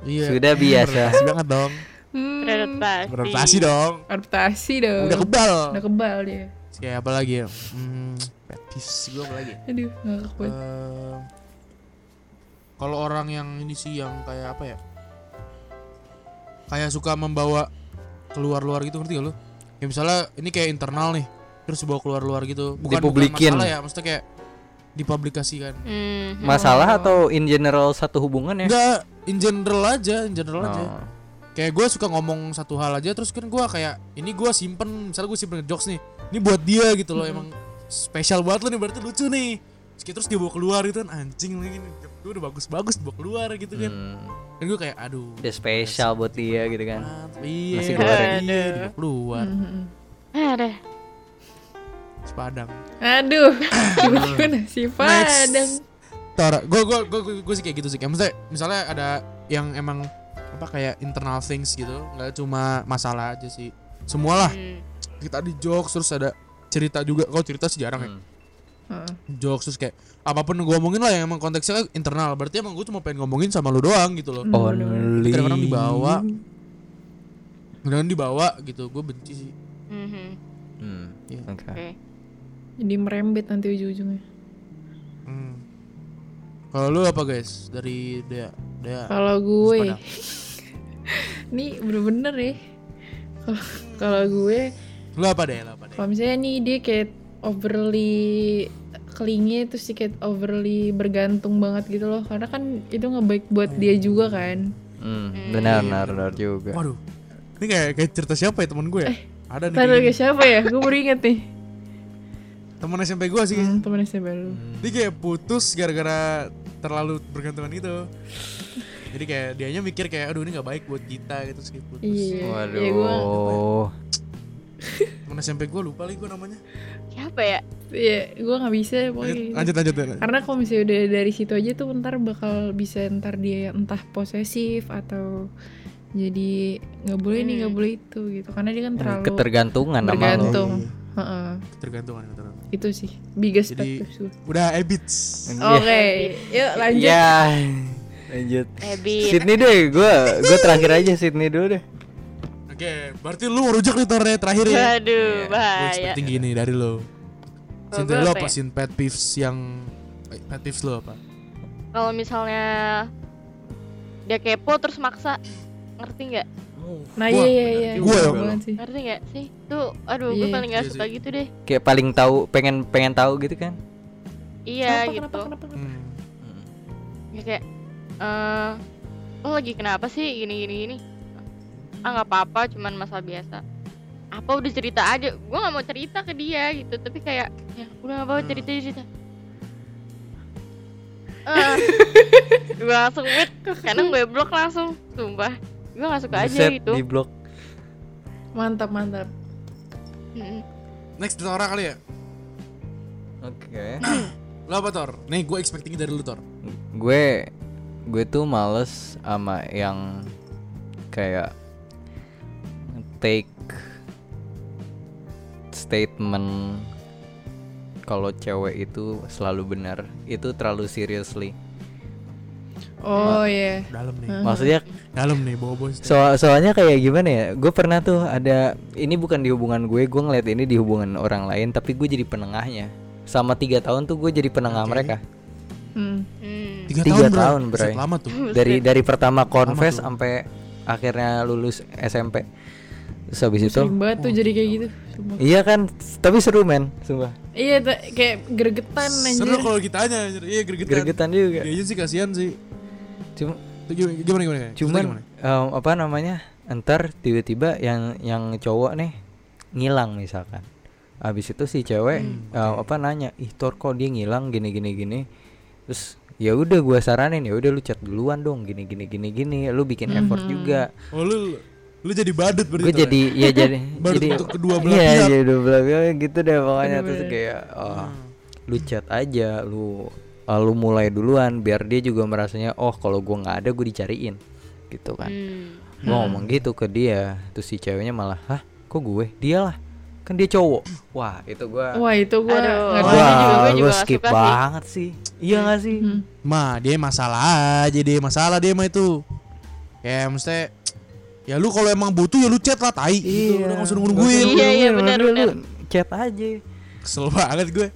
iya Sudah biasa. beradaptasi banget dong Hmm, Beradaptasi. beradaptasi dong adaptasi dong. udah kebal Udah kebal dia. Kayak apa lagi ya hmm, pet peeves gue apa lagi Aduh, ngakak banget. Eh, kalau orang yang ini sih yang kayak apa ya kayak suka membawa keluar-luar gitu ngerti gak lu ya misalnya ini kayak internal nih terus dibawa keluar-luar gitu bukan Dipublikin. bukan masalah ya maksudnya kayak dipublikasikan Hmm. Masalah atau in general satu hubungan ya? Enggak, in general aja, in general aja. Oh. Kayak gue suka ngomong satu hal aja, terus kan gue kayak ini gue simpen, misalnya gue simpen jokes nih, ini buat dia gitu loh, emang spesial banget lo nih, berarti lucu nih. Terus, dia bawa keluar gitu kan, anjing lagi nih, gue udah bagus-bagus dibawa keluar gitu kan. Hmm. Dan gue kayak, aduh. Udah spesial buat dia gitu kan. Iya, Nasi iya, goreng. iya, keluar, Mhm. Ada. Sepadang. Aduh, <coughs> tiba-tiba nasi padang. Tora, gue gue gue gue sih kayak gitu sih, kayak misalnya, misalnya ada yang emang apa kayak internal things gitu, nggak cuma masalah aja sih, semualah. Hmm. kita di jokes terus ada cerita juga kalau cerita sih jarang ya Hmm. Heeh. jokes terus kayak apa pun gue omongin lah yang emang konteksnya internal berarti emang gue cuma pengen ngomongin sama lu doang gitu loh Hmm. Only. kadang-kadang dibawa kadang dibawa gitu gue benci sih Mhm. Hmm. Iya. Oke. Oke. Jadi merembet nanti ujung-ujungnya. hmm. kalau lu apa guys? Dari Dea. Dea. Kalau gue, <laughs> nih bener-bener ya. Kalau- Kalau gue, lu apa Dea? Lu apa Dea? Kalau misalnya nih dia kayak overly clingy terus dia kayak overly bergantung banget gitu loh. Karena kan itu nggak baik buat dia juga kan. Hmm. Hmm. Benar, benar, benar juga. waduh. Ini kayak kayak cerita siapa ya teman gue ya? Ada nih Taruh kayak siapa ya? Gue baru inget nih teman SMP gue sih hmm, temen SMP lu dia kayak putus gara-gara terlalu bergantungan itu jadi kayak dianya mikir kayak aduh ini nggak baik buat kita gitu kayak putus iya ya gue Waduh. temen SMP gue lupa lagi gue namanya apa ya Iya, gue nggak bisa pokoknya. gitu. Lanjut lanjut lanjut. Karena kalau misalnya udah dari situ aja tuh ntar bakal bisa ntar dia entah posesif atau jadi nggak boleh nih Hmm. nggak boleh itu gitu. Karena dia kan terlalu ketergantungan sama lo. Iya. Heeh, Tergantungan ketergantungan. Itu sih biggest Jadi- gue. Udah habits. Oke, yuk lanjut. ya lanjut Habit. Sydney deh gue gue terakhir aja Sydney dulu deh Oke, berarti lu merujuk nih Torre terakhir ya. Waduh, Iya. Gue bahaya. expecting gini dari lo. Dari gue lo apa apa ya? sin pet peeves yang eh, pet peeves lo apa? Kalau misalnya dia kepo terus maksa, ngerti nggak? Nah iya iya iya. Iya banget sih. Ngerti nggak sih? Tuh, aduh, gue Iya. paling nggak Iya suka sih. gitu deh. kayak paling tahu pengen pengen tahu gitu kan Iya Kenapa, gitu. kenapa, kenapa, kenapa? Hmm. Ya kayak, eh, lo lagi kenapa sih gini gini gini? Ah nggak apa-apa, cuman masalah biasa. Apa udah cerita aja? Gue nggak mau cerita ke dia gitu, tapi kayak, ya udah nggak apa-apa Hmm. cerita cerita. Eh, <laughs> gue langsung mute, kadang gue blok langsung, sumpah. Gue nggak suka aja Buset, gitu. di blok Mantap mantap. Next Tora kali ya. oke <clears throat> Lo apa Tor? Nih gue expecting dari lu Tor. gue gue tuh males sama yang kayak take statement kalau cewek itu selalu benar itu terlalu seriously Oh iya. Dalam nih. Maksudnya Dalam nih bawa bos. so soalnya kayak gimana ya gue pernah tuh ada ini bukan di hubungan gue gue ngeliat ini di hubungan orang lain tapi gue jadi penengahnya sama tiga tahun tuh gue jadi penengah Oke. mereka Hmm. Hmm. Tiga, Tiga tahun, tahun, bro. Lama tuh. dari dari pertama confess sampai akhirnya lulus SMP terus habis itu Sering banget tuh jadi kayak gitu. Sumpah. iya kan tapi seru men sumpah Iya kayak gregetan anjir. Seru kalau kitanya anjir. Iya gregetan. gregetan juga Dia sih kasihan sih. Cuma gimana gimana gimana? Cuman gimana? em, apa namanya ntar tiba-tiba yang yang cowok nih ngilang misalkan habis itu si cewek Hmm, em, apa nanya ih tor kok dia ngilang gini gini gini terus ya udah gua saranin ya udah lu chat duluan dong gini gini gini gini lu bikin effort juga Oh lu lu jadi badut berarti. gue Tor, jadi ya <laughs> jadi Badut jadi untuk kedua belah iya, pihak. jadi dua belah pihak gitu deh pokoknya terus Bener-bener. kayak oh, Hmm. lu chat aja lu uh, lu mulai duluan biar dia juga merasanya oh kalau gua nggak ada gue dicariin gitu kan Hmm. gua ngomong gitu ke dia terus si ceweknya malah hah kok gue dia lah kan dia cowok wah itu gua Wah itu gua Aduh. nggak Wah, juga- juga. gua juga gua nggak skip suka sih. banget sih iya gak sih Hmm. Ma, dia masalah aja dia masalah dia mah itu. Ya mesti ya lu kalau emang butuh ya lu chat lah tai gitu. Udah nggak usah nunggu-nungguin. Iya, iya, benar, benar. chat aja Kesel banget gue.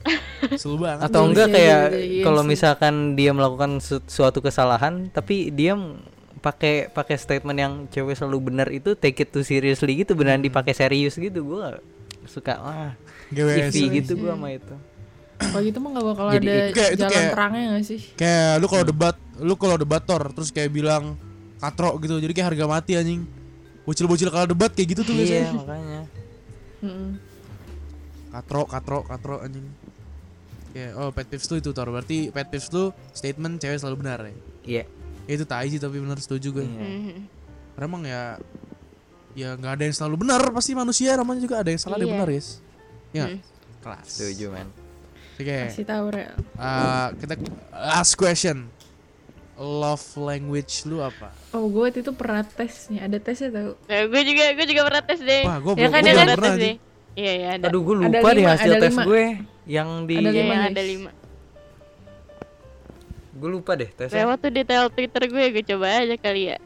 Kesel banget. atau Iya, enggak iya, kayak iya, iya kalau misalkan dia melakukan su- suatu kesalahan tapi dia m- pakai pakai statement yang cewek selalu benar itu take it too seriously gitu beneran dipakai serius gitu gua suka wah iffy gitu gua sama itu Kalau gitu mah gak bakal Jadi ada itu kayak- itu jalan kayak- terangnya gak sih? Kayak lu kalau debat, lu kalau debat tor terus kayak bilang katro gitu. Jadi kayak harga mati anjing. Bocil-bocil kalau debat kayak gitu tuh iya biasanya. makanya. Katro, katro, katro anjing. Ya, oh pet peeves tuh itu tor. Berarti pet peeves tuh statement cewek selalu benar ya. iya Ya, itu tai sih tapi benar setuju gue. Iya. Hmm. Karena emang ya ya nggak ada yang selalu benar pasti manusia namanya juga ada yang salah ada yang Iya. benar guys ya Hmm. kelas setuju men oke Kasih tahu Rel. eh, kita last question love language lu apa Oh gue waktu itu pernah tes nih, ada tesnya tau Nah, gue juga gue juga pernah tes deh. wah gue Ya kan, gua ya kan? pernah tes deh. Iya iya ada. aduh gua Ada lupa deh lima, hasil ada tes lima. gue yang di Ada Iya, lima, ada guys. lima. gue lupa deh tesnya Lewat tuh detail Twitter gue, gue coba aja kali ya.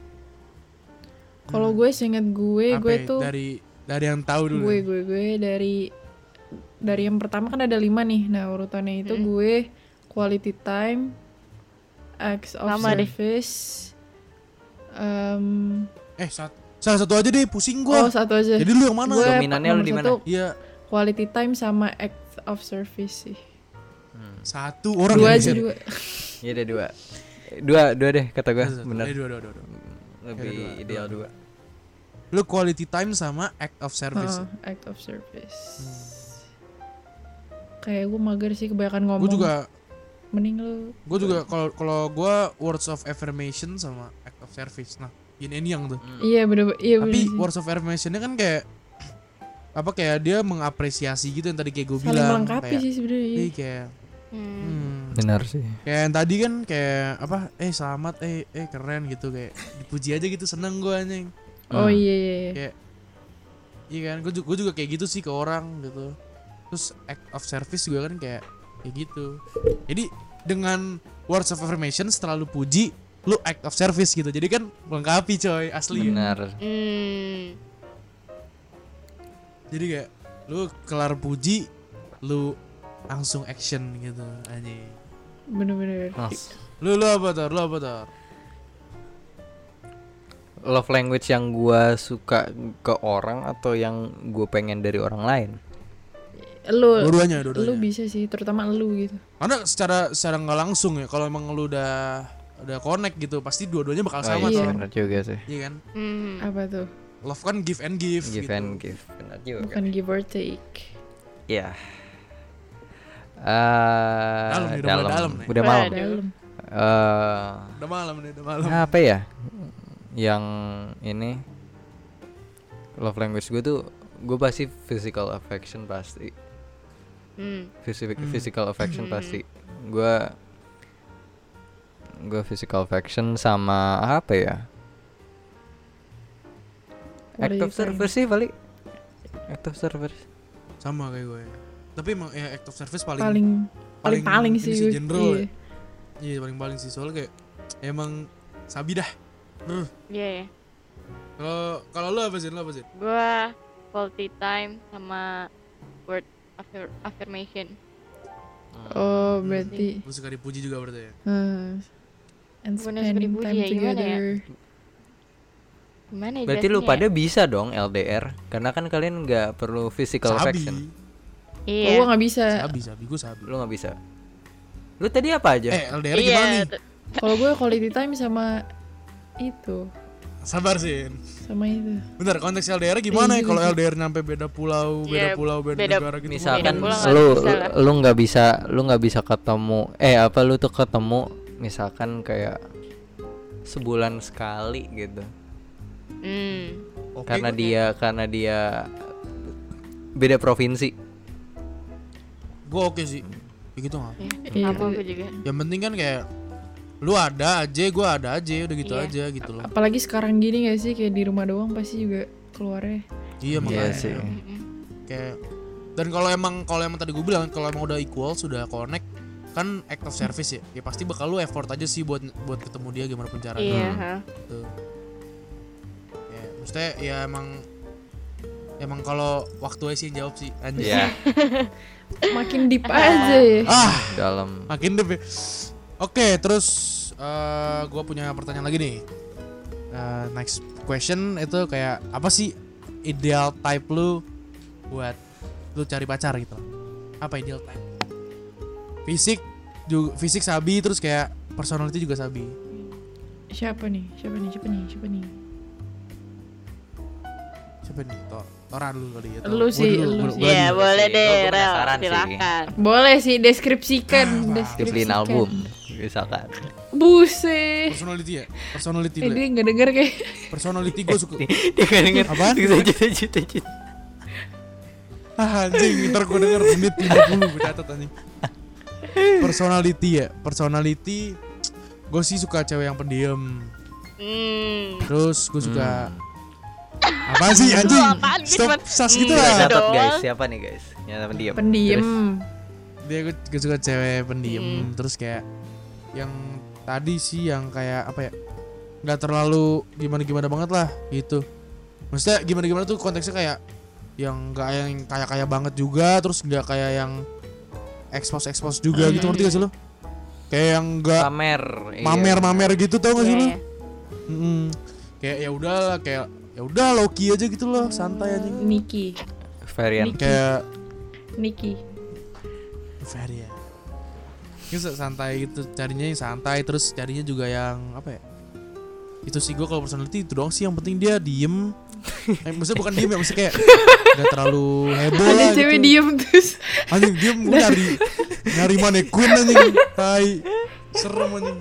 Kalau gue seingat gue, Apa gue ya, tuh dari dari yang tahu dulu gue gue gue dari dari yang pertama kan ada lima nih. Nah urutannya itu Hmm. gue quality time, acts of Sama deh. service. em, eh sat- salah satu aja deh pusing oh gua satu aja. jadi lu yang mana Gue Dominannya lu di mana? iya Quality time sama act of service sih. satu orang Dua aja dua. <laughs> Iya deh dua dua dua deh kata gue Satu, bener eh, dua, dua, dua, dua. lebih Ya, dua, ideal dua. dua lu quality time sama act of service Heeh, act of service. Kayak gue mager sih kebanyakan ngomong. gue juga Mending lu. gue juga kalau kalau gue words of affirmation sama act of service nah yin and yang tuh Iya bener Iya bener tapi sih. words of affirmationnya kan kayak apa kayak dia mengapresiasi gitu yang tadi kayak gue saling bilang melengkapi kayak, sih sebenarnya iya, kayak Hmm. hmm, benar sih kayak yang tadi kan kayak apa eh selamat eh eh keren gitu kayak dipuji aja gitu seneng gue anjing oh Hmm. iya iya iya. kayak iya kan gue juga, gue juga kayak gitu sih ke orang gitu terus act of service juga kan kayak kayak gitu jadi dengan words of affirmation setelah lu puji lu act of service gitu. Jadi kan melengkapi coy asli benar. Hmm. jadi kayak lu kelar puji lu langsung action gitu anjing. Bener-bener. Mas, lu lu apa tuh lu apa tuh love language yang gua suka ke orang atau yang gue pengen dari orang lain? Lu dua-duanya lu dua-duanya bisa sih terutama lu gitu. Karena secara secara nggak langsung ya kalau emang lu udah udah connect gitu pasti dua-duanya bakal Oh, sama iya. tuh benar juga sih iya kan Hmm. apa tuh love kan give and give, give gitu. and give benar juga bukan give or take Iya. Eh, Dalam nih, udah mulai dalam nih. Udah malam. Dalam Eh, udah malam nih udah malam apa ya? Yang ini love language gue tuh gue pasti physical affection pasti. Hmm. Physical Hmm. physical affection Hmm. pasti. Gue gue physical affection sama apa ya? Act of service sih paling. Act of service. sama kayak gue tapi emang ya act of service paling paling paling paling ini sih gue. general iya. ya. iya paling paling sih soalnya kayak emang sabi dah Duh. Iya ya. kalau kalau lu apa sih lu apa sih Gua quality time sama word affir- affirmation. oh berarti lu suka dipuji juga berarti ya uh, and spending time ya, gimana ya? together Gimana ya Berarti lu pada ya? bisa dong LDR karena kan kalian nggak perlu physical sabi affection. oh, Iya. gue nggak bisa sabi sabi gue sabi Lu nggak bisa. Lu tadi apa aja? eh LDR Iya. gimana nih kalau gue quality time sama itu sabar sih sama itu Bentar konteks LDR gimana ya Iya, kalau iya. LDR nyampe beda pulau beda Iya, pulau beda, beda- negara gitu Misalkan Beda pulau nggak lu lu nggak bisa lu nggak bisa ketemu eh apa lu tuh ketemu misalkan kayak sebulan sekali gitu. Oke, karena gue- dia karena dia beda provinsi. gue oke sih kayak gitu nggak Iya. Apa juga. yang penting kan kayak lu ada aja gue ada aja udah gitu Iya. aja gitu loh apalagi sekarang gini gak sih kayak di rumah doang pasti juga keluarnya iya Iya makanya sih. Mm-mm. kayak dan kalau emang kalau emang tadi gue bilang kalau emang udah equal sudah connect kan act of service ya. Ya pasti bakal lu effort aja sih buat buat ketemu dia gimana pun caranya. Iya. Hmm. gitu. ya maksudnya ya emang emang kalau waktu aja sih yang jawab sih anjir Iya, <laughs> makin deep aja ya. Ah. Dalam. Makin deh oke terus eh gue punya pertanyaan lagi nih. Eh, next question itu kayak apa sih ideal type lu buat lu cari pacar gitu? Apa ideal type fisik juga fisik sabi terus kayak personality juga sabi siapa nih siapa nih siapa nih siapa nih siapa nih Tor Tora dulu kali ya. Lu sih, lu sih. dulu. boleh deh, Rel. Silakan. boleh sih deskripsikan Ah, deskripsikan album misalkan. buset personality ya personality eh, dulu dia ya. nggak denger kayak personality gue suka <laughs> Dia nggak denger. Apaan? Ah, anjing ntar gue denger menit 50 gue catat anjing personality ya personality gue sih suka cewek yang pendiam Hmm. terus gue suka Hmm. apa sih anjing stop sas gitu Hmm, Kita lah catat doang. guys, siapa nih guys? Yang pendiam. pendiem dia gue, gue suka cewek pendiam Hmm. terus kayak yang tadi sih yang kayak apa ya nggak terlalu gimana gimana banget lah gitu maksudnya gimana gimana tuh konteksnya kayak yang nggak yang kaya kaya banget juga terus nggak kayak yang expose expose juga gitu Hmm. ngerti gak sih lo kayak yang nggak Pamer. iya. mamer mamer gitu tau gak sih Iya, lo iya. Mm-mm. kayak ya udah kayak ya udah Loki aja gitu loh santai aja Niki Varian. kayak Niki ya Terus santai gitu carinya yang santai terus carinya juga yang apa ya itu sih gue kalau personality itu doang sih yang penting dia diem <laughs> eh, maksudnya bukan diem ya maksudnya kayak gak terlalu heboh ada lah cewek gitu. diem terus anjing diem gue nyari nyari manekun anjing tai serem anjing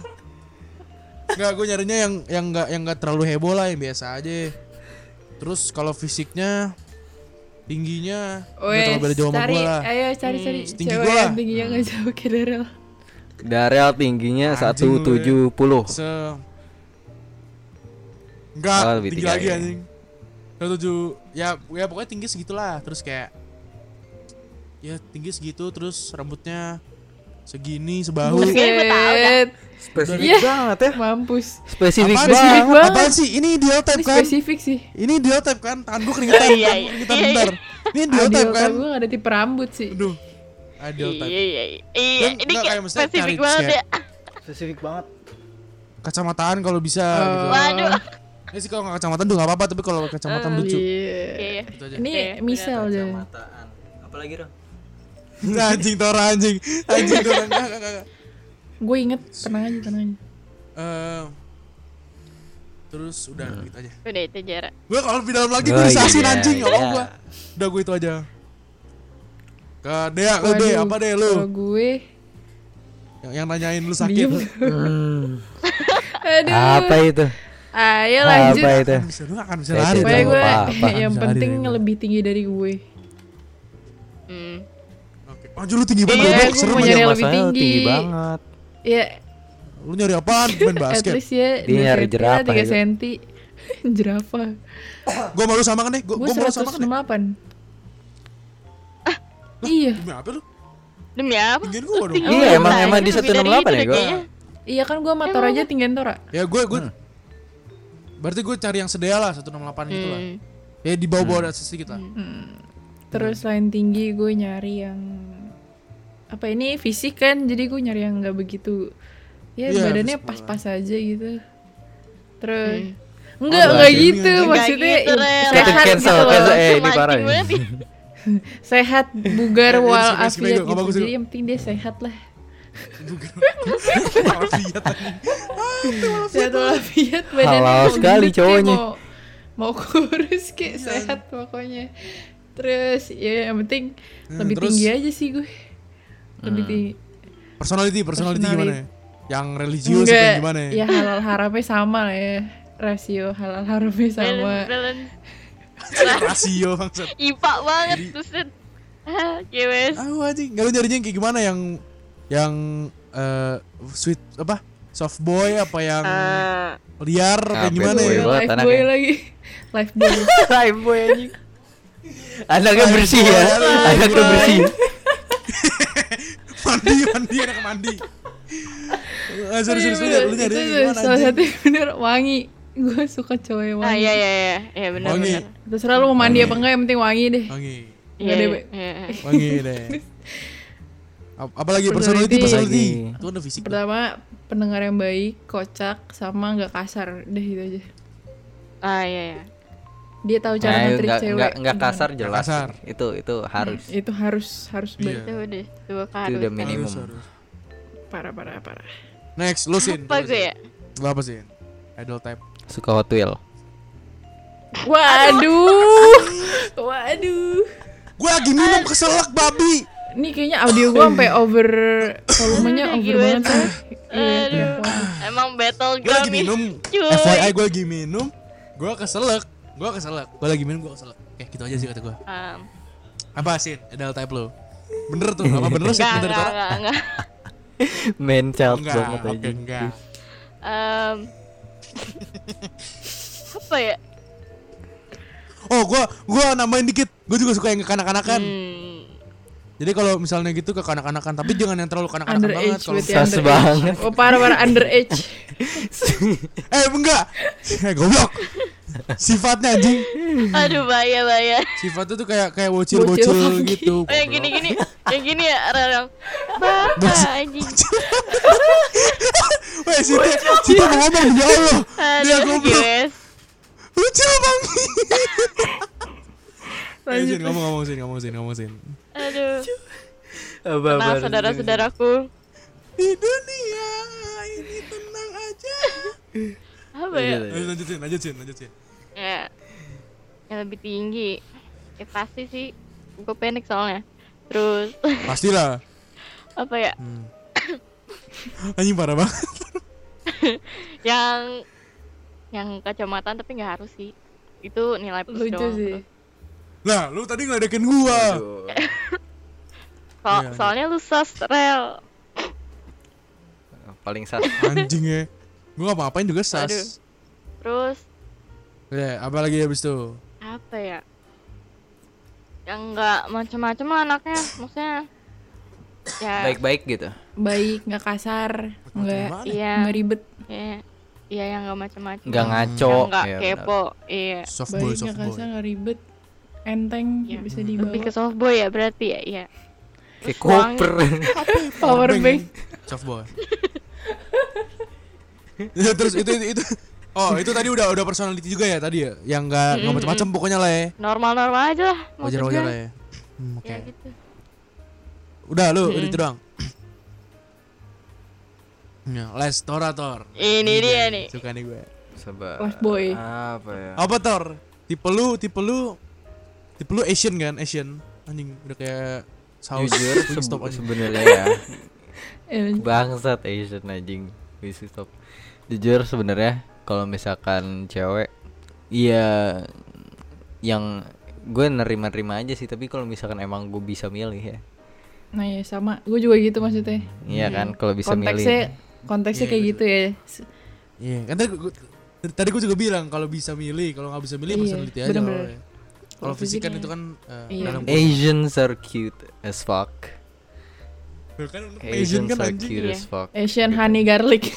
Enggak, gue nyarinya yang yang enggak yang enggak terlalu heboh lah yang biasa aja. Terus kalau fisiknya tingginya nggak terlalu beda jauh sama cari, gue lah ayo cari cari Hmm. Tinggi cewek gua lah. yang tingginya nggak jauh kayak Daryl. Daryl tingginya Anjing lu ya. 170. se enggak Oh, tinggi tinggi lagi lagi. anjing satu tujuh ya ya pokoknya tinggi segitulah terus kayak ya tinggi segitu terus rambutnya segini sebahu Buset. Spesifik Iya. banget ya. mampus. Spesifik Apaan banget. Spesifik banget. Apaan sih? Ini ideal Ini type kan? spesifik sih. Ini ideal type kan? Tangan gue keringetan, Iya, tangan iya, keringetan iya, bentar. Ini ideal type Adil kan? gue gak ada tipe rambut sih. Aduh. Ideal type. Iya iya iya. Iya, ini kayak spesifik banget ya. Spesifik banget. Kacamataan kalau bisa Oh. gitu. Waduh. Ya sih kalau nggak kacamataan tuh nggak apa-apa, tapi kalau kacamataan Eh, lucu. Iya. Iya. Ini misal aja. Kacamataan. Apalagi dong? anjing Tora anjing. Anjing Tora. Gue inget, tenang aja, tenang aja. Eh, terus udah gitu aja. Udah itu jarak. Gue kalau lebih dalam lagi Oh, gue disasin iya, anjing, nggak mau iya. gue. Udah gue itu aja. Ke Dea, ke Dea, apa deh lu? Kalau gue, Yang, yang nanyain lu sakit. Hmm. <laughs> Aduh. Apa itu? Ayo lanjut. Apa itu? Bisa, lu akan bisa lari. dong. gue yang Bisa penting lari, lebih tinggi dari gue. Hmm. Oke. Maju lu tinggi banget, Iya, gue mau nyari yang lebih tinggi. tinggi banget. Ya, Lu nyari apaan? Main <laughs> at basket. least ya Dia nyari jerapah 3 itu. cm. Jerapah. Gue malu sama kan deh. Gue Gue malu sama kan deh. 168. Iya, Demi apa lu? Demi apa? Tinggiin gue dong. Tinggi Iya, emang- emang di lebih dari 168 itu ya, kayaknya. iya kan gue motor aja tinggian Tora. Ya gue gue Berarti gue cari yang sedea lah 168 gitu lah. Hmm. Ya di bawah-bawah atas sedikit lah. Terus selain tinggi gue nyari yang apa ini fisik kan, jadi gue nyari yang nggak begitu ya Iya, badannya pas-pas aja gitu. Terus Hmm. enggak Oh, enggak gitu, maksudnya gitu, sehat Cancel, gitu loh. cancel. Eh, ini parah. <laughs> Sehat, bugar, <laughs> wal, skip, skip, skip, afiat nggak gitu. Jadi yang penting dia sehat lah. Walafiat badannya Halal sekali cowoknya. Mau, mau kurus kayak sehat pokoknya. Terus ya yang penting Hmm, lebih terus? tinggi aja sih gue. Lebih Hmm. tinggi. Personality, personality Personality. gimana ya? Yang religius Enggak, yang gimana ya? ya halal haramnya sama lah ya. Rasio halal haramnya sama. <laughs> Rasio bangsat. IPA banget Jadi- terus Ah, anjing. Enggak lu nyarinya yang kayak gimana yang yang eh sweet apa? Soft boy apa yang Ah, liar apa Ah, yang gimana boy ya? banget Life anaknya. boy lagi. Life boy. <laughs> Live boy anjing. Anaknya Live bersih boy, ya. Anaknya boy. bersih. <laughs> mandi, mandi, anak mandi. Ah, sorry, sorry, sorry. Lu nyari gimana salah satu bener wangi. Gue suka cowok yang ah wangi. iya iya iya, iya benar Wangi. benar. Terserah lu mau mandi apa enggak yang penting wangi deh. Wangi. Iya deh, iya, iya. Wangi deh. <laughs> Ap- Apalagi Personality. personality. Itu udah fisik. Pertama pendengar yang baik, kocak, sama nggak kasar. Udah gitu aja. Ah iya iya. Dia tahu cara Nah, enggak cewek. enggak enggak gimana. kasar jelas. kasar. Itu itu harus. Itu harus harus Iya. Itu udah dua Itu kali. udah minimum. Harus, harus. Parah parah parah. Next, lu sin. Apa gue ya? Lu apa sih? Idol type. Suka Hot Wheel. Waduh. Waduh. <laughs> Gue lagi minum keselak babi. Ini kayaknya audio gua sampai <laughs> over volumenya over banget ya. Aduh. Emang battle Gue lagi minum. Cuy. FYI gue lagi minum. Gue keselak. Gue keselak. Gue lagi minum gue keselak. Oke, gitu aja sih kata gue. Um, Apa sih idol type lu? Bener tuh, apa bener sih? Bener enggak Tora? enggak enggak. <laughs> Main child Enggak, banget oke, aja. enggak. Em, apa ya? Oh, gue gua nambahin dikit. Gue juga suka yang kekanak-kanakan. Hmm, Jadi kalau misalnya gitu ke kanak-kanakan, tapi jangan yang terlalu kanak-kanakan banget. Kalau Sas banget. Oh parah parah underage. <laughs> eh enggak. Eh goblok. Sifatnya anjing. aduh bahaya bahaya. Sifatnya tuh kayak kayak bocil-bocil Bocil gitu. Oh yang gini gini, yang gini ya yang Bapak anjing. <laughs> Weh, Sita, Sita mau ngomong ya Allah. Dia goblok. Bocil bang. Eh, Lanjut. Sin, ngomong ngomong sin, ngomong sin, ngomong sin. Aduh. Apa Nah saudara-saudaraku. Di dunia ini tenang aja. Apa ya? Ayo lanjutin, lanjutin, lanjutin. Ya. Yang lebih tinggi. Ya pasti sih. Gue panik soalnya. Terus Pastilah. <laughs> apa ya? Hmm. Anjing parah banget. <laughs> Yang yang kacamataan tapi nggak harus sih. Itu nilai plus Lucu doang. sih. Terus Lah, lu tadi ngeledekin gua. So- Iya, soalnya lu sus rel. Paling sat. <laughs> Anjing ya. Gua ngapa ngapain juga sas. Aduh. Terus Ya, apa lagi habis itu? apa ya? Yang nggak macem-macem lah anaknya, maksudnya. Ya, Baik-baik gitu. Baik, nggak kasar, nggak iya, nggak ribet. iya, iya yang nggak macem-macem. Nggak ngaco. Yang nggak Ya, benar. kepo, iya. Soft boy, Baik, soft nggak boy. kasar, nggak ribet. Enteng, Iya. bisa Lebih dibawa. ke soft boy ya berarti ya, iya. Kayak Terus wangi. koper. <laughs> Power bank. Soft boy. <laughs> Ya, Terus itu, itu itu Oh, itu tadi udah udah personality juga ya tadi ya, yang nggak nggak Mm-mm. macam-macam pokoknya lah ya. Normal-normal aja lah. maksud Wajar-wajar gue. lah ya. Hmm, Oke. Ya gitu. Udah lu, Mm-mm. itu doang. Ya, Lestorator. Ini dia nih. Suka nih gue. Sabar. Boy. Apa ya? Apa Tor? Tipe lu, tipe lu tipe lu Asian kan? Asian. Anjing udah kayak saus Jujur anjing. sebenarnya ya. <laughs> Eh, Bangsat Asian anjing. Wingstop. Jujur sebenarnya kalau misalkan cewek iya yang gue nerima-nerima aja sih tapi kalau misalkan emang gue bisa milih ya Nah ya sama, gue juga gitu maksudnya. iya kan kalau bisa konteksnya, milih konteksnya Iya, kayak betul. gitu ya. Iya, kan tadi gue, tadi gue juga bilang kalau bisa milih, kalau nggak bisa milih Iya, personality aja. bener-bener. kalau- Kalau kan itu kan eh, Iya. dalam Asians are cute as fuck kan untuk Asian Asians kan are anjing. cute Iya. as fuck Asian honey garlic.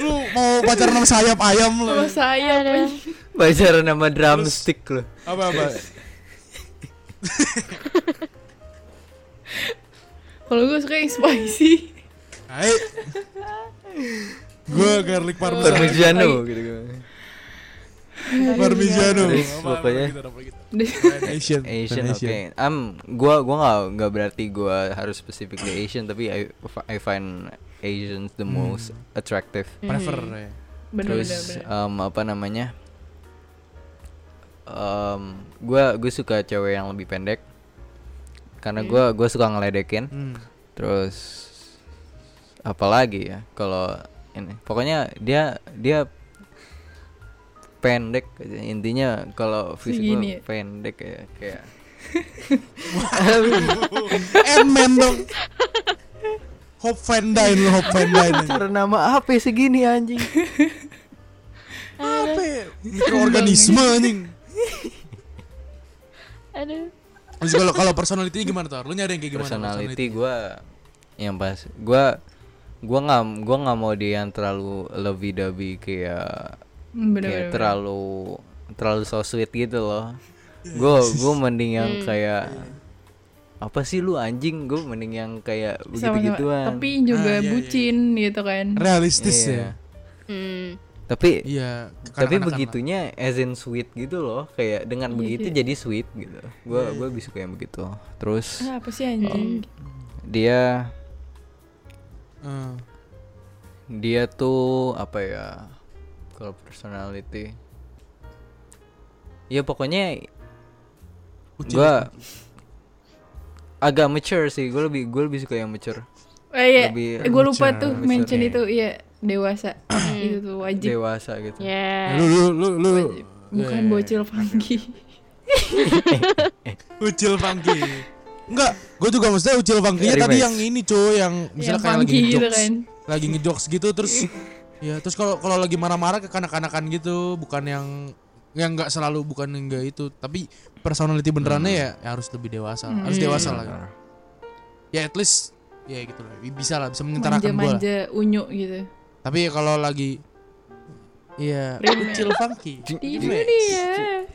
Lu mau pacaran sama sayap ayam lu. Sama saya Ada. Pacaran nama drumstick loh Apa apa? Kalau gue suka yang spicy. Hai. Gue garlic parmesan. Parmigiano gitu Parmigiano. Terus Apa- apa pokoknya- Asian. Asian oke. Um gua gua nggak nggak berarti gua harus specifically Asian tapi I I find Asians the most attractive. Prefer ya. Bener terus bener. bener. um, apa namanya? Um, gua gue suka cewek yang lebih pendek. Karena gua gua suka ngeledekin. Hmm. terus apalagi ya? Kalau ini pokoknya dia dia pendek intinya kalau fisik Segini ya? pendek ya kayak Ant-Man dong. Hop Van Dyne lu Hop Van Dyne. cara nama apa ya segini anjing Apa ya? Mikroorganisme anjing. Aduh. Terus kalau kalau personality gimana tuh? Lu nyari yang kayak gimana? personality gua yang pas gua gua nggak gua nggak mau dia yang terlalu lebih dabi kayak bener kayak bener. terlalu terlalu so sweet gitu loh gue gue mending yang Hmm. kayak apa sih lu anjing gue mending yang kayak begitu gituan Tapi juga Ah, iya, iya, bucin gitu kan. Realistis Iya. ya. Hmm. tapi Iya. tapi begitunya as in sweet gitu loh kayak dengan Iya, begitu iya. jadi sweet gitu gue gue lebih suka yang begitu terus Ah, apa sih anjing? dia lah. Eh, dia tuh apa ya kalau personality ya pokoknya gua agak mature sih gue lebih gue lebih suka yang mature Eh, iya, Lebih gue lupa tuh mature. mention itu, iya dewasa. <clears throat> itu tuh wajib. dewasa gitu Ya. lu lu lu lu. Bukan Iya. bocil funky. <laughs> Ucil funky. Enggak, gue juga maksudnya ucil funky-nya Remix. tadi yang ini cuy, yang yang misalnya kayak lagi funky gitu ngejokes, kan. lagi ngejokes gitu terus <laughs> ya terus kalau kalau lagi marah-marah ke kanak-kanakan gitu, bukan yang yang enggak selalu bukan yang enggak itu, tapi personality benerannya ya, ya harus lebih dewasa, lah. harus Hmm. dewasa lah. Benar. Ya at least ya gitu lah, bisa lah bisa mengutarakan gue. Manja-manja unyu gitu. Tapi kalau lagi Iya, ucil funky. Dia.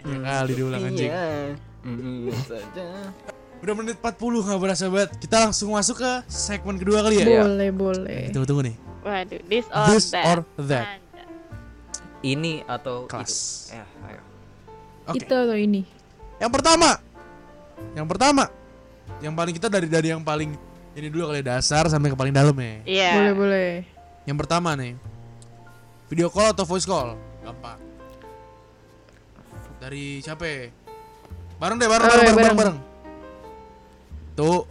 Ya kali diulang anjing. Iya. Saja. Udah menit 40 nggak berasa banget. Kita langsung masuk ke segmen kedua kali ya. Iya. Boleh, boleh. Tunggu tunggu nih. Waduh, this or This that. or that. Anda. ini atau Kelas. itu ya ayo Oke. Itu atau ini? Yang pertama. Yang pertama. Yang paling kita dari dari yang paling ini dulu kali ya, dasar sampai ke paling dalam ya. Iya. Boleh, boleh. Yang pertama nih. Video call atau voice call? Gampang. Dari siapa? ya? Bareng deh, bareng Oh, bareng bareng bareng. bareng. bareng. Tuh,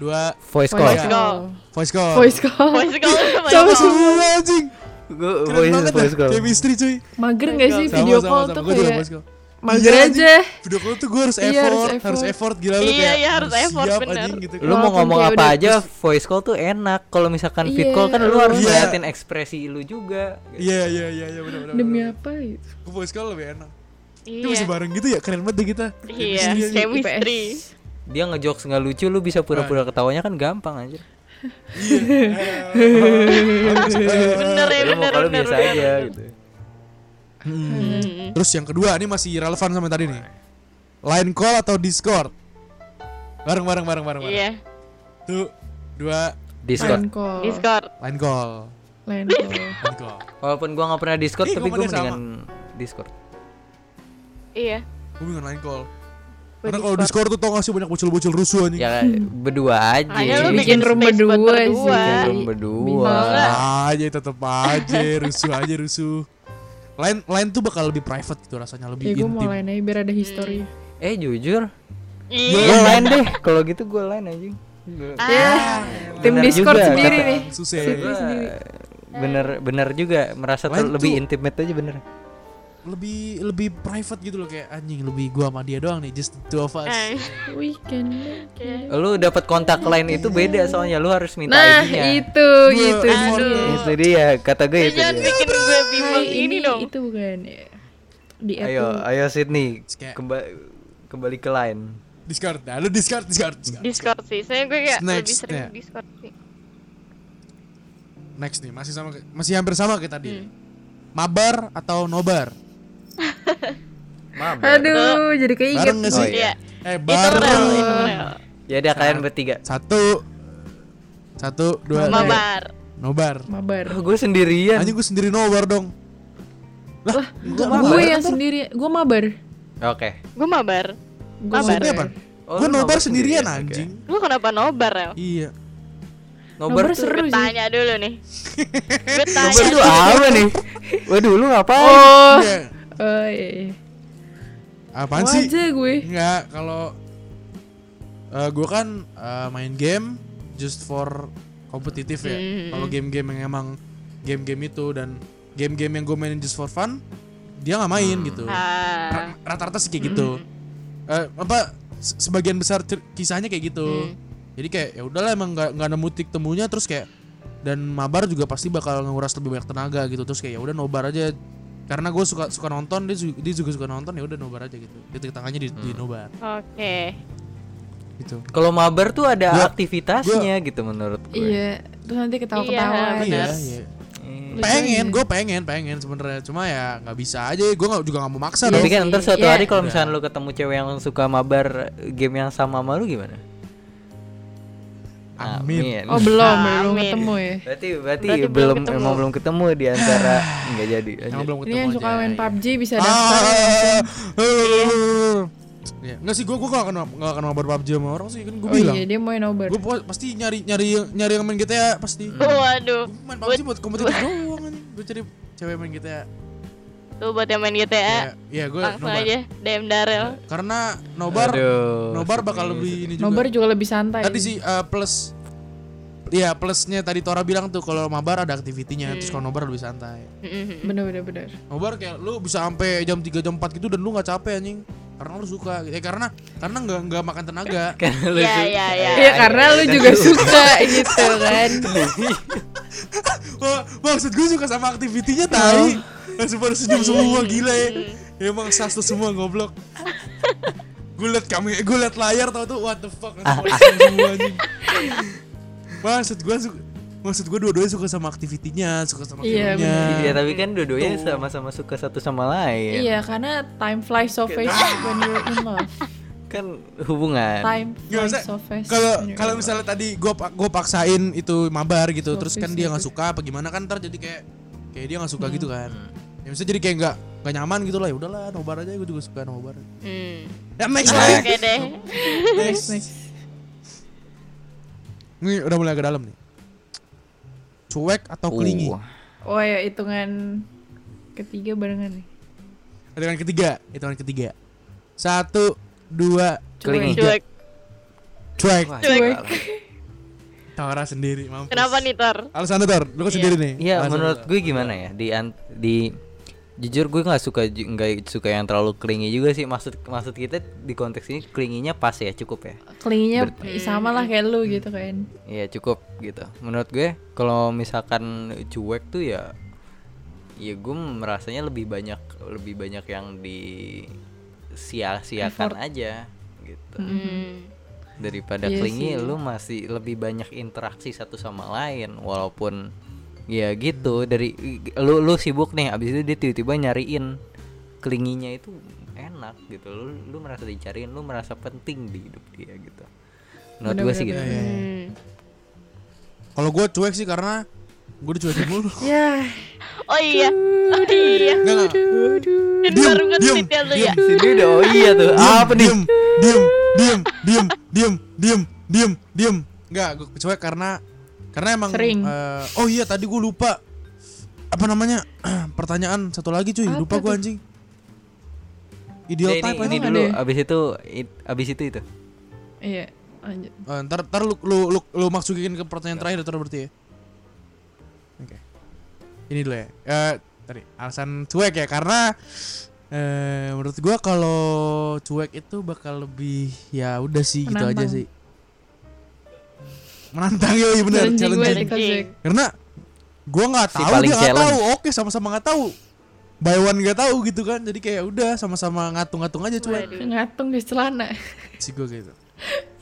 dua, voice Voice call Iya. call. voice call. Voice call. Voice call <laughs> Sama semua anjing? Gue voice banget voice call. Chemistry cuy. Mager gak sih video call tuh kayak voice call. mager Iya, aja. Video call tuh gue harus Iya, effort, harus effort. gila lu Iya, kayak iya, harus effort, siap bener. anjing gitu. Lu mau Walaupun ngomong apa aja terus- voice call tuh enak. Kalau misalkan vid Iya, call kan lu harus iya. ngeliatin ekspresi lu juga. Iya iya iya iya benar benar. Demi apa. Gue voice call lebih enak. Itu bisa Iya. bareng gitu ya keren banget deh kita. Iya, chemistry. Dia ngejokes nggak lucu lu bisa pura-pura ketawanya kan gampang aja. Bener ya, bener, kalau bener, biasa bener, aja gitu. Hmm. Terus yang kedua ini masih relevan sama tadi nih. Line call atau Discord? Bareng bareng bareng bareng. Iya, Tuh dua Discord. Line call. Discord. line call. Line call. Line call. Walaupun gua nggak pernah Discord tapi gua gua mendingan Discord. Iya. Gue bingung line call. Karena kalau Discord tuh tau gak sih banyak bocil-bocil rusuh anjing. Ya berdua aja. Hanya lu Bikin bikin room berdua sih. berdua. Bikin room Bisa. berdua. Aja tetep aja rusuh aja rusuh. Line line tuh bakal lebih private gitu rasanya lebih Ya gue mau intim. line aja biar ada history. Eh jujur, Iya. gue lain deh. Kalau gitu gue lain aja. Ah, Tim Bener Discord juga, sendiri kata- nih. Susah. Gua bener bener juga merasa tuh Lain lebih intimate aja bener. Lebih lebih private gitu loh kayak anjing lebih gua sama dia doang nih just the two of us. eh. We can make it. Lu dapat kontak lain itu beda soalnya lu harus minta Nah ID-nya. itu Gua itu dong. Itu dia kata gue itu. jangan dia. bikin gue bimbang Hai, ini dong. Itu bukan ya. Di app Ayo, tuh. ayo Sydney, Kayak- kembali kembali ke line. Discord. Nah, lu Discord, Discord, Discord. Discord sih. Saya gue kayak Next, lebih sering ya. Discord sih. Next nih, masih sama masih hampir sama kayak tadi. Hmm. Mabar atau nobar? Mabar. Aduh, jadi keinget. Bareng gak Oh, sih? iya. Eh, Itu real, itu bareng. real. Ya udah kalian bertiga. Satu. Satu, dua, tiga. Mabar. Nobar. Mabar. Oh, gue sendirian. Anjing gue sendiri nobar dong. Lah, enggak Gue yang sendiri, gue mabar. Oke. Gue mabar. Gue Mabar. Maksudnya apa? Oh, gue nobar nobar sendirian, sendirian, anjing. Lu kenapa nobar ya? Iya. Nobar Nobar tuh seru Gue sih. tanya dulu nih. <laughs> gue tanya. Nobar itu apa nih? Waduh, lu ngapain? Oh, Iya. Oh iya. Apaan Mau sih? gue. Enggak, kalau eh gue kan eh, main game just for kompetitif ya. Hmm. Kalau game-game yang emang game-game itu dan game-game yang gue mainin just for fun, dia nggak main gitu. Ah. Ra- Rata-rata sih kayak gitu. Eh, apa se- sebagian besar kisahnya kayak gitu. Hmm. Jadi kayak ya udahlah emang nggak nggak nemu titik temunya terus kayak dan mabar juga pasti bakal nguras lebih banyak tenaga gitu terus kayak ya udah nobar aja karena gue suka suka nonton dia juga, dia juga suka nonton ya udah nobar aja gitu titik tengahnya di, di nobar Oke. gitu Kalau mabar tuh ada Gua- aktivitasnya gitu menurut gue. Iya, terus nanti ketawa-ketawa. Iya, iya benar. iya Eh, pengen gue pengen pengen sebenarnya cuma ya nggak bisa aja gue nggak juga nggak mau maksa Iya dong Tapi kan ntar suatu Iya. hari kalau Udah. misalnya lu ketemu cewek yang suka mabar game yang sama sama lu gimana? Amin. Oh belum, belum Amin. ketemu ya. Berarti berarti, Berarti belum belum ketemu. emang belum ketemu di antara <sighs> nggak jadi. Emang belum Ini ketemu yang suka aja, main iya. PUBG bisa Ah, daftar. Ya, enggak sih gue gue gak akan gak akan mabar PUBG sama orang sih kan gue Oh bilang iya, dia mau nobar. gue pasti nyari nyari nyari yang main GTA pasti Waduh. Gua main PUBG buat kompetitif doang anjing gue cari cewek main GTA Tuh buat yang main GTA. ya gue Langsung nobar aja DM Darel. karena nobar Aduh, nobar sedih, bakal lebih sedih. ini juga Nobar juga lebih santai. tadi sih eh, plus Iya plusnya tadi Tora bilang tuh kalau mabar ada aktivitinya terus kalau nobar lebih santai. Mm-mm. Bener bener bener. Nobar kayak lu bisa sampai jam 3 jam 4 gitu dan lu nggak capek anjing. Karena lu suka. Eh karena karena nggak nggak makan tenaga. <laughs> Karena lu Iya, suka. iya, iya. Iya karena lu juga suka gitu kan. <laughs> Wah, maksud gue suka sama aktivitinya tai. Langsung pada senyum semua <laughs> gila ya. Emang satu semua goblok. gue liat kami, gue liat layar tau tuh what the fuck langsung pada senyum semua anjing. Maksud gue suka Maksud gue dua-duanya suka sama aktivitinya, suka sama Iya, filmnya. Iya tapi kan dua-duanya sama-sama suka satu sama lain. Iya karena time flies so fast when you're in love. Kan hubungan. Time flies so fast. Kalau kalau misalnya tadi gue gue paksain itu mabar gitu, So terus kan dia nggak suka apa gimana kan ntar jadi kayak kayak dia nggak suka gitu kan. Ya misalnya jadi kayak nggak nggak nyaman gitu lah ya udahlah nobar aja gue juga suka nobar. Hmm. Ya next lah. Oke deh. next. Next. Ini udah mulai ke dalam nih. Cuek atau kelingi? Uh, Oh ya hitungan ketiga barengan nih. Hitungan ketiga, hitungan ketiga. Satu, dua, Kelingi. Cuek. cuek. Cuek. Tora sendiri mampus. Kenapa nih Tor? Alasannya Tor, lu kan Iya. sendiri nih. Iya, Alasan menurut gue gimana ya di an- di jujur gue nggak suka nggak suka yang terlalu clingy juga sih maksud maksud kita di konteks ini clingy-nya pas ya cukup ya Kelinginya Ber- sama lah kayak lu gitu kan. Iya cukup gitu menurut gue kalau misalkan cuek tuh ya ya gue merasanya lebih banyak lebih banyak yang di sia-siakan aja gitu Hmm. daripada Iya clingy sih. lu masih lebih banyak interaksi satu sama lain walaupun ya gitu dari lu lu sibuk nih abis itu dia tiba-tiba nyariin clingy-nya itu enak gitu lu lu merasa dicariin lu merasa penting di hidup dia gitu menurut gue sih gitu Bener-bener. Hmm. Kalau gue cuek sih karena gue dicuekin mulu. <laughs> Ya. Oh iya. Oh iya. Dan Diem, baru diem, nge-tweet ya lu ya. sini udah oh iya tuh apa nih Diem, diem, diem, diem, diem, diem, diem, diem. Enggak, gue cuek karena karena emang Sering. eh, oh iya tadi gue lupa. Apa namanya? <clears throat> Pertanyaan satu lagi cuy. Apa lupa gue anjing. Ideal Udah, type ini, ini dulu. Ya? abis itu it- abis itu itu. Iya. Lanjut. Eh, ntar ntar lu lu lu, lu masukin ke pertanyaan terakhir terus berarti ya. Oke. Ini dulu ya. Eh tadi alasan cuek ya karena eh menurut gua kalau cuek itu bakal lebih ya udah sih gitu aja Menantang. sih menantang ya iya benar Challenging challenging karena gua nggak Si tahu paling dia nggak tahu oke sama-sama nggak tahu by one nggak tahu gitu kan jadi kayak udah sama-sama ngatung-ngatung aja cuek Waduh. Ngatung di celana. sih gua gitu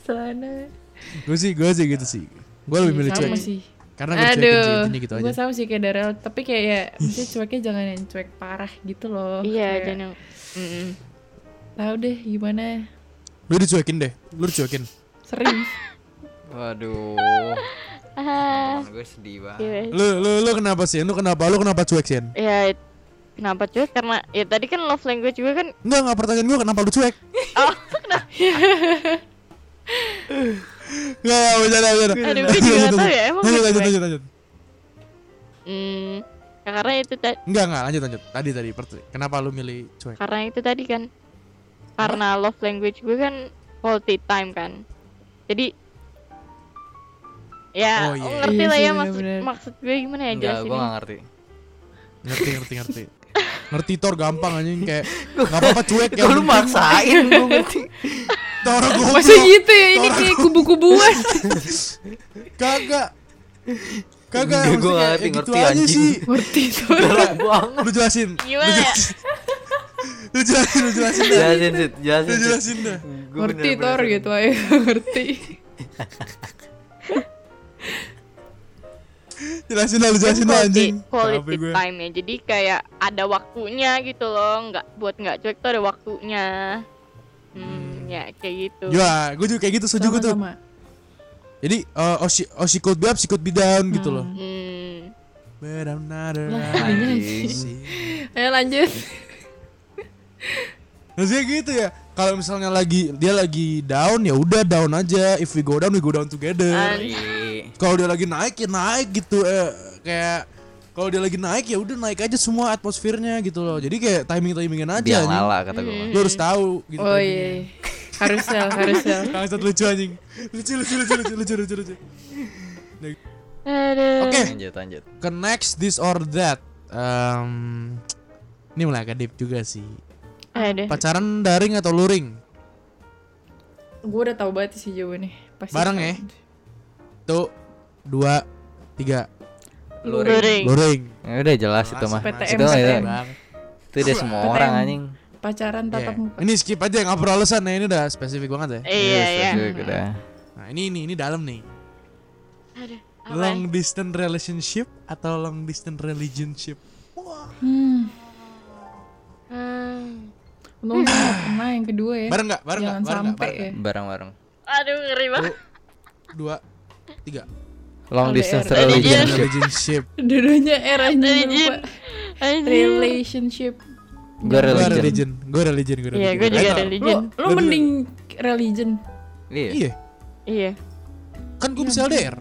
Celana. gue sih gue sih gitu sih gue lebih milih cuek sih. karena gue intinya gitu aja gue sama sih kayak Daryl, tapi kayak ya, mesti cueknya jangan yang cuek parah gitu loh. Iya, Kayak, jangan yang Mm-mm. Tahu deh gimana. Lu dicuekin deh, lu dicuekin. Sering. Waduh Ah. gue sedih banget Iya. Lu lu lu kenapa sih? Lu kenapa? Lu kenapa cuek sih? Ya kenapa cuek karena ya tadi kan love language gue kan Enggak, enggak pertanyaan gua kenapa lu cuek? oh Enggak, enggak bercanda, bercanda. Aduh, gue juga tahu ya, emang lanjut, gue lanjut, lanjut, lanjut. hmm, ya karena itu tadi Enggak, enggak, lanjut, lanjut. Tadi tadi kenapa lu milih cuek? karena itu tadi kan karena love language gue kan quality time kan jadi ya Oh, iya. ngerti Iya lah ya maksud bener-bener. maksud gue gimana ya enggak gue gak ngerti Ngerti, ngerti, ngerti. <laughs> ngerti Tor gampang anjing kayak enggak apa-apa cuek ya. Lu maksain gue ngerti <laughs> Tor goblok. Masa gitu ya ini kayak kubu-kubuan. <laughs> Kagak. Kagak, Enggak, gua maksudnya ngerti, ya gitu ngerti, aja anjing. sih. Ngerti banget Lu jelasin. Gimana ya? jelasin. lu jelasin, lu jelasin dah. jelasin Sid, Lu jelasin jelasin dah. Ngerti Tor gitu ayo ngerti. Jelasin Kan jelasin quality, anjing. quality time ya jadi kayak ada waktunya gitu loh nggak buat nggak cuek tuh ada waktunya hmm, ya kayak gitu Ya, gue juga kayak gitu setuju gue tuh. Jadi uh, oh, she, oh she could be up, she could be down gitu loh. hmm. But I'm not Lah. Ayo lanjut. <laughs> Maksudnya gitu ya. Kalau misalnya lagi dia lagi down ya udah down aja. If we go down we go down together. Kalau dia lagi naik ya naik gitu. Eh, kayak kalau dia lagi naik ya udah naik aja semua atmosfernya gitu loh. Jadi kayak timing timingan aja. anjing. lala kata gue Lu harus tahu gitu. Oh timingnya. iya. Harusel, harusel. <laughs> Bangsat lucu anjing. Lucu lucu lucu lucu lucu lucu lucu. Oke. lanjut lanjut Ke next this or that. Um, ini mulai agak deep juga sih. Aduh. Pacaran daring atau luring? Gue udah tahu banget sih jawabannya. Pasti. Bareng ya? Tuh, dua, tiga. Luring. Luring. ya udah jelas itu mah PTM, itu mah ya, itu udah semua PTM. orang anjing Pacaran tatap Iya. muka. Ini skip aja nggak perlu alasan ya ini udah spesifik banget ya. Iya iya. spesifik udah Nah ini ini ini dalam nih. Aduh. Long distance relationship atau long distance relationship? Hmm. Hmm. Untung gue gak pernah yang kedua ya. Bareng nggak? Bareng nggak? Jangan Bareng nggak? Bareng ya. bareng-bareng Aduh ngeri banget. Dua, tiga. Long distance relationship Relationship. Dua-duanya R aja Religion. lupa. Relationship. gue Gue religion religion. Gue religion. Gue Iya, gue juga religion. Lu, lu mending religion. iya Iya. Iya. Kan gue bisa LDR.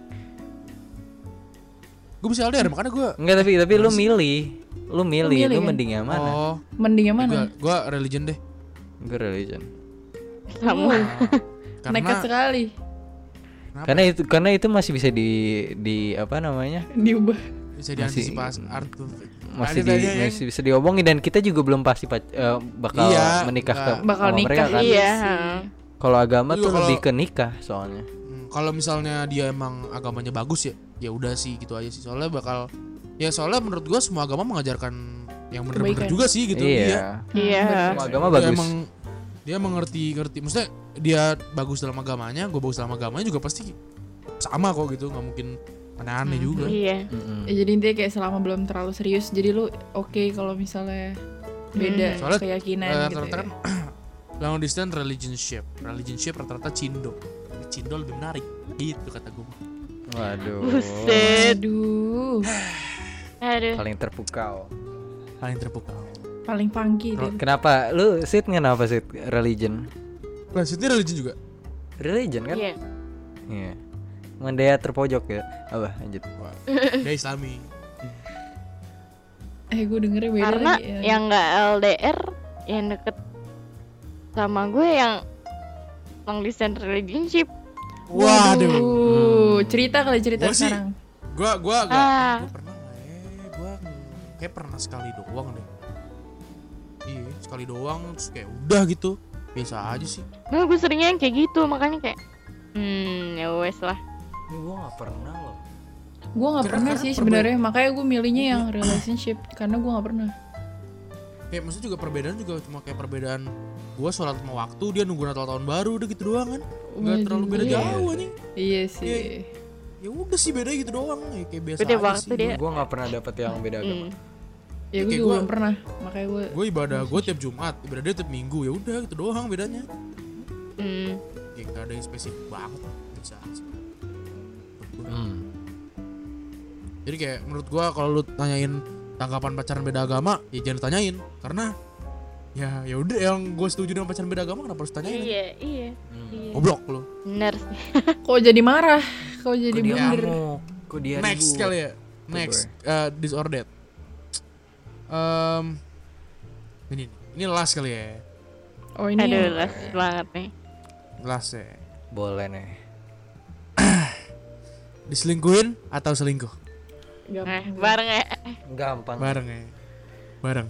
Gue bisa LDR makanya gue. enggak tapi tapi lu milih lu milih lu kan? mending yang mana Oh, Mending yang gue mana? gue religion deh. gue religion Sama. Karena Nekat sekali. Karena itu karena itu masih bisa di di apa namanya? diubah bisa Masih- diantisipasi art Masih di ya. masih bisa diomongin dan kita juga belum pasti pac- eh, bakal Iya, menikah ke bakal sama nikah mereka kan. Iya. sih. Kalau agama Iya, tuh kalau- lebih ke nikah soalnya. Hmm, kalau misalnya dia emang agamanya bagus ya ya udah sih gitu aja sih soalnya bakal ya soalnya menurut gua semua agama mengajarkan yang bener-bener Kebaikan. juga sih gitu iya. Iya. Semua agama bagus. emang dia mengerti ngerti maksudnya dia bagus dalam agamanya gue bagus dalam agamanya juga pasti sama kok gitu nggak mungkin aneh-aneh Hmm, juga Iya. Ya, jadi intinya kayak selama belum terlalu serius jadi lu oke kalau misalnya beda Hmm. Soalnya, keyakinan Eh, gitu rata-rata ya. kan <clears throat> long distance relationship relationship rata-rata cindo cindo lebih menarik gitu kata gue Waduh. Buset. Aduh, <sighs> Aduh. Paling terpukau. paling terpukau paling deh. Kenapa lu sit kenapa sit religion? Maksudnya religion juga Religion kan? Iya. Iya. Mendaya terpojok ya. Apa lanjut. dia islami Eh gue dengernya beda Karena lagi ya. yang nggak LDR yang deket sama gue yang long distance relationship. waduh Waduh, cerita kali cerita Gua sih- sekarang. gua gua gak Ah. gua pernah eh gua kayak pernah sekali doang deh sekali doang terus kayak udah gitu biasa aja sih Nah, gue seringnya yang kayak gitu makanya kayak hmm ya wes lah. Ini gua gak pernah loh. Gue nggak Kira- pernah sih sebenarnya, makanya gue milihnya yang relationship karena gue nggak pernah. kayak maksudnya juga perbedaan juga cuma kayak perbedaan gua sholat lima waktu dia nunggu Natal tahun baru udah gitu doang kan nggak Waduh. terlalu beda Iya. jauh anjing Iya sih. ya udah sih beda gitu doang ya kayak biasa Beda aja waktu sih dia. Gua gak pernah dapet yang beda agama. Hmm. Ya gue Kayak juga gua- belum pernah, makanya gue. gue ibadah gue tiap Jumat ibadah dia tiap Minggu ya udah gitu doang bedanya Hmm. kayak gak ada yang spesifik banget gua. Hmm. jadi kayak menurut gua kalau lu tanyain tanggapan pacaran beda agama ya jangan ditanyain karena ya ya udah yang gue setuju dengan pacaran beda agama kenapa harus tanyain Iya, iya. Hmm. Iya. goblok lu Bener. <laughs> Kok jadi marah? Kok jadi Kok dia blunder? Kok dia next kali ya next uh, disordered um, ini ini last kali ya Oh ini. Aduh, las banget nih. last ya Boleh nih. <clears throat> diselingkuhin atau selingkuh Gampang. bareng ya. Gampang. bareng ya bareng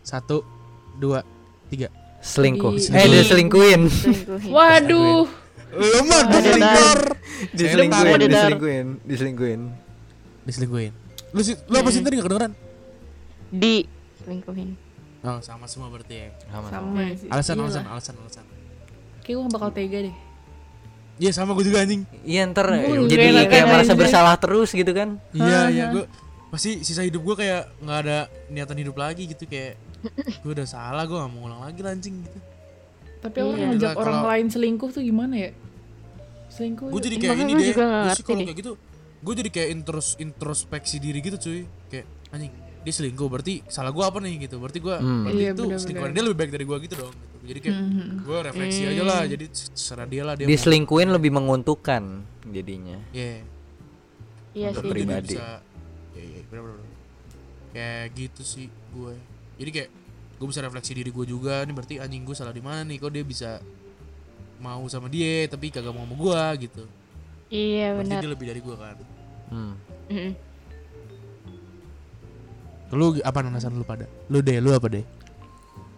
satu dua tiga Selingkuh. Di- Eh, di- dia selingkuhin. Waduh. lu mah Ada selingkuh diselingkuhin, diselingkuhin, diselingkuhin. diselingkuhin lu sih lu apa sih tadi gak kedengeran Di selingkuhin. oh sama semua berarti ya Sama sih. alasan Iya alasan alasan alasan Kayak gue bakal tega deh. iya sama gue juga anjing Iya ntar Gua jadi juga kayak enak merasa aja. bersalah terus gitu kan. iya iya gue pasti sisa hidup gue kayak nggak ada niatan hidup lagi gitu kayak gue udah salah gue gak mau ulang lagi lancing gitu Tapi Iya. orang ngajak Gila, orang kalau- lain selingkuh tuh gimana ya? Selingkuh. gue jadi Iya, kayak makanya ini gua deh juga nggak Gua sih kalau deh. kayak gitu gue jadi kayak intros introspeksi diri gitu cuy kayak anjing dia selingkuh berarti salah gue apa nih gitu berarti gue Hmm. berarti Iya, itu selingkuhan dia lebih baik dari gue gitu dong gitu. jadi kayak Mhm. gue refleksi aja lah jadi serah dia lah dia mau Diselingkuhin lebih menguntungkan jadinya. Iya. Iya Untuk sih. Pribadi. bisa ya, ya, bener, bener, kayak gitu sih gue jadi kayak gue bisa refleksi diri gue juga nih berarti anjing gue salah di mana nih kok dia bisa mau sama dia tapi kagak mau sama gue gitu Iya berarti benar. dia lebih dari gue kan Hmm. Mm. Lu apa alasan lu pada lu deh lu apa deh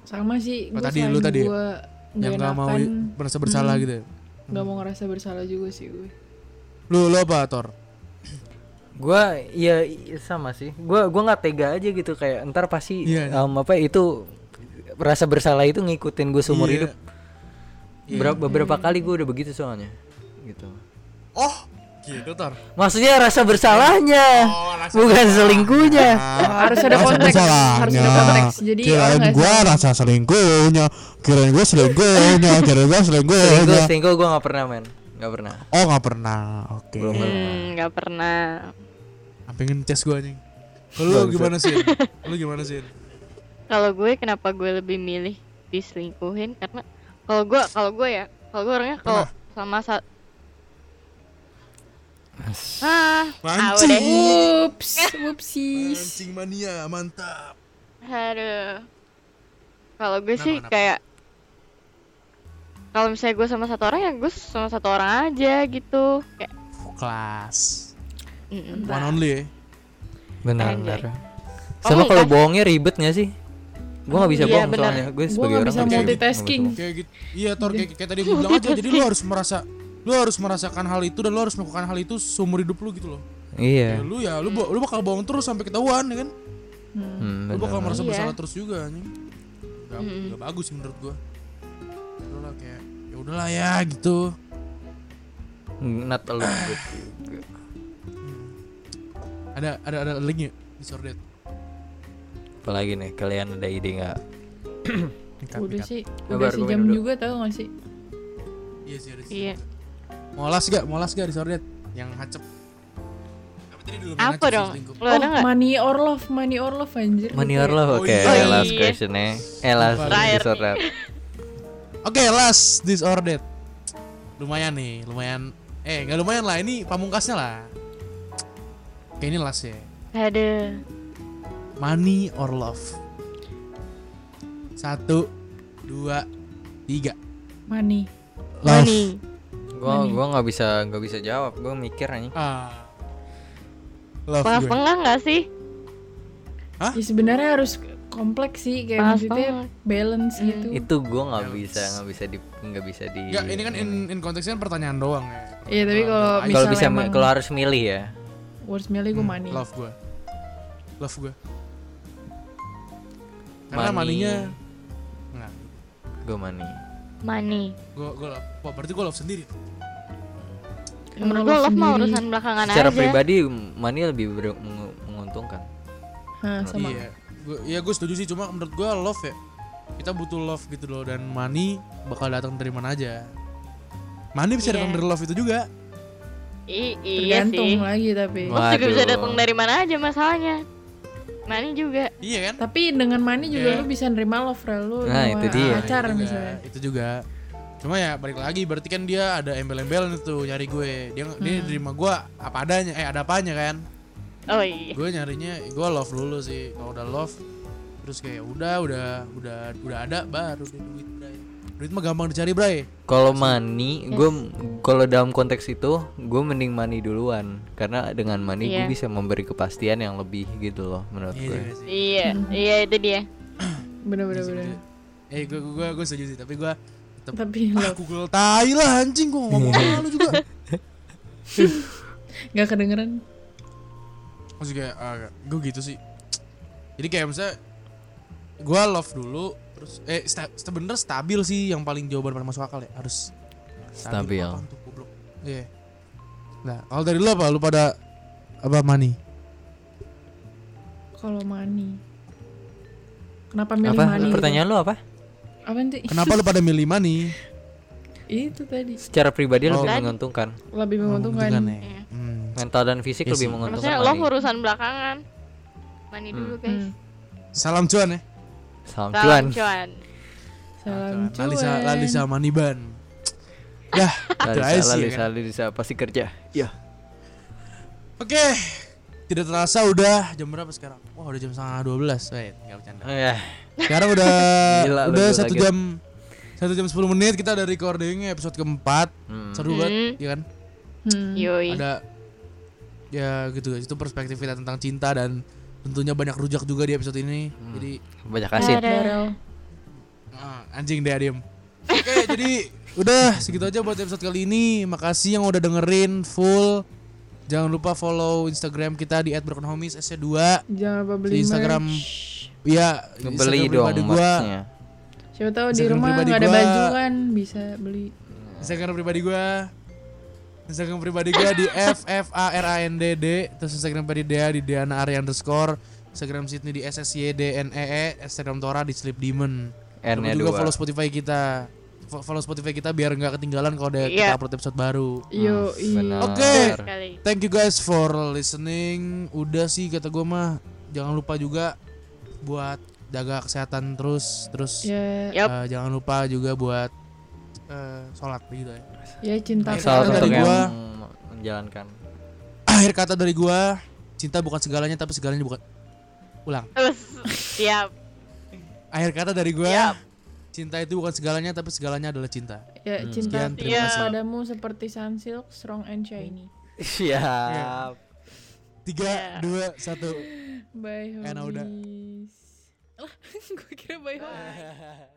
Sama sih. Oh, Gue tadi, lu tadi ya? Gue yang gak mau merasa bersalah gitu ya Gak mau ngerasa bersalah juga sih gue. lu lu apa Tor Gua ya i- sama sih. Gua gua nggak tega aja gitu kayak ntar pasti Iya. em, apa itu rasa bersalah itu ngikutin gue seumur Iya. hidup. Berapa beberapa kali gue udah begitu soalnya. Gitu. oh gitu Tor Maksudnya rasa bersalahnya, Oh, rasa bukan selingkuhnya. harus ada konteks. Harus ada konteks. Jadi nggak salah. rasa selingkuhnya kirain gue selingkuhnya kirain gue Selingkuh, selingkuhnya selingkuh gue nggak pernah men, nggak pernah. oh nggak pernah oke Belum pernah. Hmm, nggak pernah. pengen tes gue anjing lu Bangsat. gimana sih <laughs> lu gimana sih Kalau gue kenapa gue lebih milih diselingkuhin karena kalau gue kalau gue ya kalau gue orangnya kalau sama sa ah Mancing. Ups, <laughs> whoopsies. Mancing mania mantap Aduh. Kalau gue sih kenapa? kayak kalau misalnya gue sama satu orang ya gue sama satu orang aja gitu kayak kelas mm-mm. one only ya Benar, benar. Oh, Sama kalau enggak. bohongnya ribet gak sih? Gue gak bisa Iya, bohong benar. soalnya Gue Gua sebagai nggak orang bisa nggak multitasking. bisa kayak gitu iya tor kayak, kayak tadi gue bilang aja jadi lu harus merasa lu harus merasakan hal itu dan lu harus melakukan hal itu seumur hidup lu gitu loh. Iya ya, lu ya lu lu bakal bohong terus sampai ketahuan ya kan Hmm, lu bakal merasa Iya. bersalah terus juga anjing gak, Mm-mm. gak bagus sih menurut gua udahlah kayak ya udahlah ya gitu Not a lot good juga. ada ada ada linknya disordered Apalagi nih, kalian ada ide gak? Ikat, Udah sih, udah sejam juga tau gak sih? iya sih ada sih Iya. Molas gak molas gak disordered yang hacep apa tadi dulu yang apa hacep dong lo ada nggak money or love, money or love anjir. Money Kayak- or love, Oh oke iya. last Iya. questionnya Eh last Terakhir. disorder Oke, last disordered. Lumayan nih, lumayan. Eh, nggak lumayan lah. Ini pamungkasnya lah. Oke, ini last ya. ada Money or love. Satu, dua, tiga. Money. Love. money Gue Money. gua nggak bisa nggak bisa jawab Gue mikir aja Ah. Tengah-tengah nggak sih Ya sebenarnya harus kompleks sih kayak Pas maksudnya balance Hmm. gitu. Itu gue nggak bisa nggak bisa di nggak bisa di Nggak, ini kan in, in konteksnya pertanyaan doang ya. Iya, tapi kalau Kalau Kalau bisa kalau harus milih ya Worst milih gue Hmm, money. Love gue. Love gue. Karena Money. maninya Gue money money gue gue love. Wah, berarti gue love sendiri. Menurut gue love mah urusan belakangan Secara aja pribadi money lebih menguntungkan Nah, sama. Iya, gua, ya gue setuju sih. Cuma menurut gue love ya, kita butuh love gitu loh dan money bakal datang dari mana aja. Money bisa Iya. datang dari love itu juga. I- iya Tergantung sih lagi tapi. love juga bisa datang dari mana aja masalahnya money juga Iya kan? Tapi dengan money juga Iya. lu bisa nerima love rel lu Nah, itu dia. pacar itu juga, misalnya. Itu juga. Cuma ya balik lagi berarti kan dia ada embel-embel itu nyari gue. Dia dia Hmm. nerima gue apa adanya, eh ada apanya kan? oh iya Gue nyarinya gue love dulu sih. Kalau udah love terus kayak udah udah udah udah ada baru deh duit bray. Duit mah gampang dicari bray. Kalau money, gue kalau dalam konteks itu, gue mending money duluan karena dengan money gue Iya. bisa memberi kepastian yang lebih gitu loh menurut Iya gue. iya iya itu dia Bener-bener Iya sih, bener. Eh gue gue gue setuju sih, tapi gue Tapi ah Google tai lah anjing gue ngomong <laughs> sama lu juga. nggak kedengeran. Maksudnya kayak ah, gue gitu sih. Jadi kayak misalnya gue love dulu terus eh sta sebenernya stabil sih yang paling jawaban paling masuk akal ya harus Stabil. goblok. Iya. Nah, kalau dari lu apa? Lu pada apa money? Kalau money. Kenapa milih Apa? money? gitu? Pertanyaan lu apa? Apa nanti? Kenapa lu pada milih money? Itu tadi Secara pribadi Oh. lebih Tadi. menguntungkan. lebih menguntungkan. Menguntungkan ya. Iya. Hmm. Mental dan fisik Iya lebih menguntungkan. maksudnya money. urusan belakangan money Hmm. dulu guys Hmm. Salam cuan ya. Salam salam cuan. cuan Salam Lalisa cuan. Lalisa Maniban. <laughs> Lalisa, sih. ya Lalisa, kan? Lalisa, pasti kerja. Ya. Oke. Tidak terasa udah jam berapa sekarang? Wah, udah jam setengah 12. Wait, enggak bercanda. Ya. Sekarang udah Gila, udah satu jam satu jam 10 menit kita ada recording episode keempat. Hmm. seru banget Hmm. ya kan? Hmm. yoi. Ada ya gitu guys itu perspektif kita tentang cinta dan tentunya banyak rujak juga di episode ini. Hmm. jadi Banyak kasih. Ah, anjing deh diem oke <laughs> jadi udah segitu aja buat episode kali ini. Makasih yang udah dengerin full jangan lupa follow instagram kita di @brokenhomies sc2 Jangan lupa beli Di Instagram. merch. ya Ngebeli Instagram dong pribadi gua. Siapa tahu di rumah nggak ada gua- baju kan bisa beli. Instagram pribadi gua. Instagram pribadi gua di <laughs> f f a r a n d d. Terus Instagram pribadi dia di Diana Arya underscore. Instagram Sydney di s s y d n e e. Instagram Tora di Sleep Demon. N-nya Jangan juga follow Spotify kita follow Spotify kita biar nggak ketinggalan kalau ada kita Iya. upload episode baru Yo, benar. Oke. sekali thank you guys for listening udah sih kata gua mah jangan lupa juga buat jaga kesehatan terus terus Ya, Yup. eh, jangan lupa juga buat eh, sholat gitu ya ya cinta Akhir Salah dari yang gua. menjalankan. akhir kata dari gua cinta bukan segalanya tapi segalanya bukan ulang terus siap akhir kata dari gua Yap. Cinta itu bukan segalanya tapi segalanya adalah cinta. Ya, cinta sekian, terima Iya. kasih. padamu seperti sunsilk, strong and shiny. Siap. Tiga, Ya. dua, satu. Bye, Ena udah. hobbies. Lah, <laughs> gue kira bye, hobbies.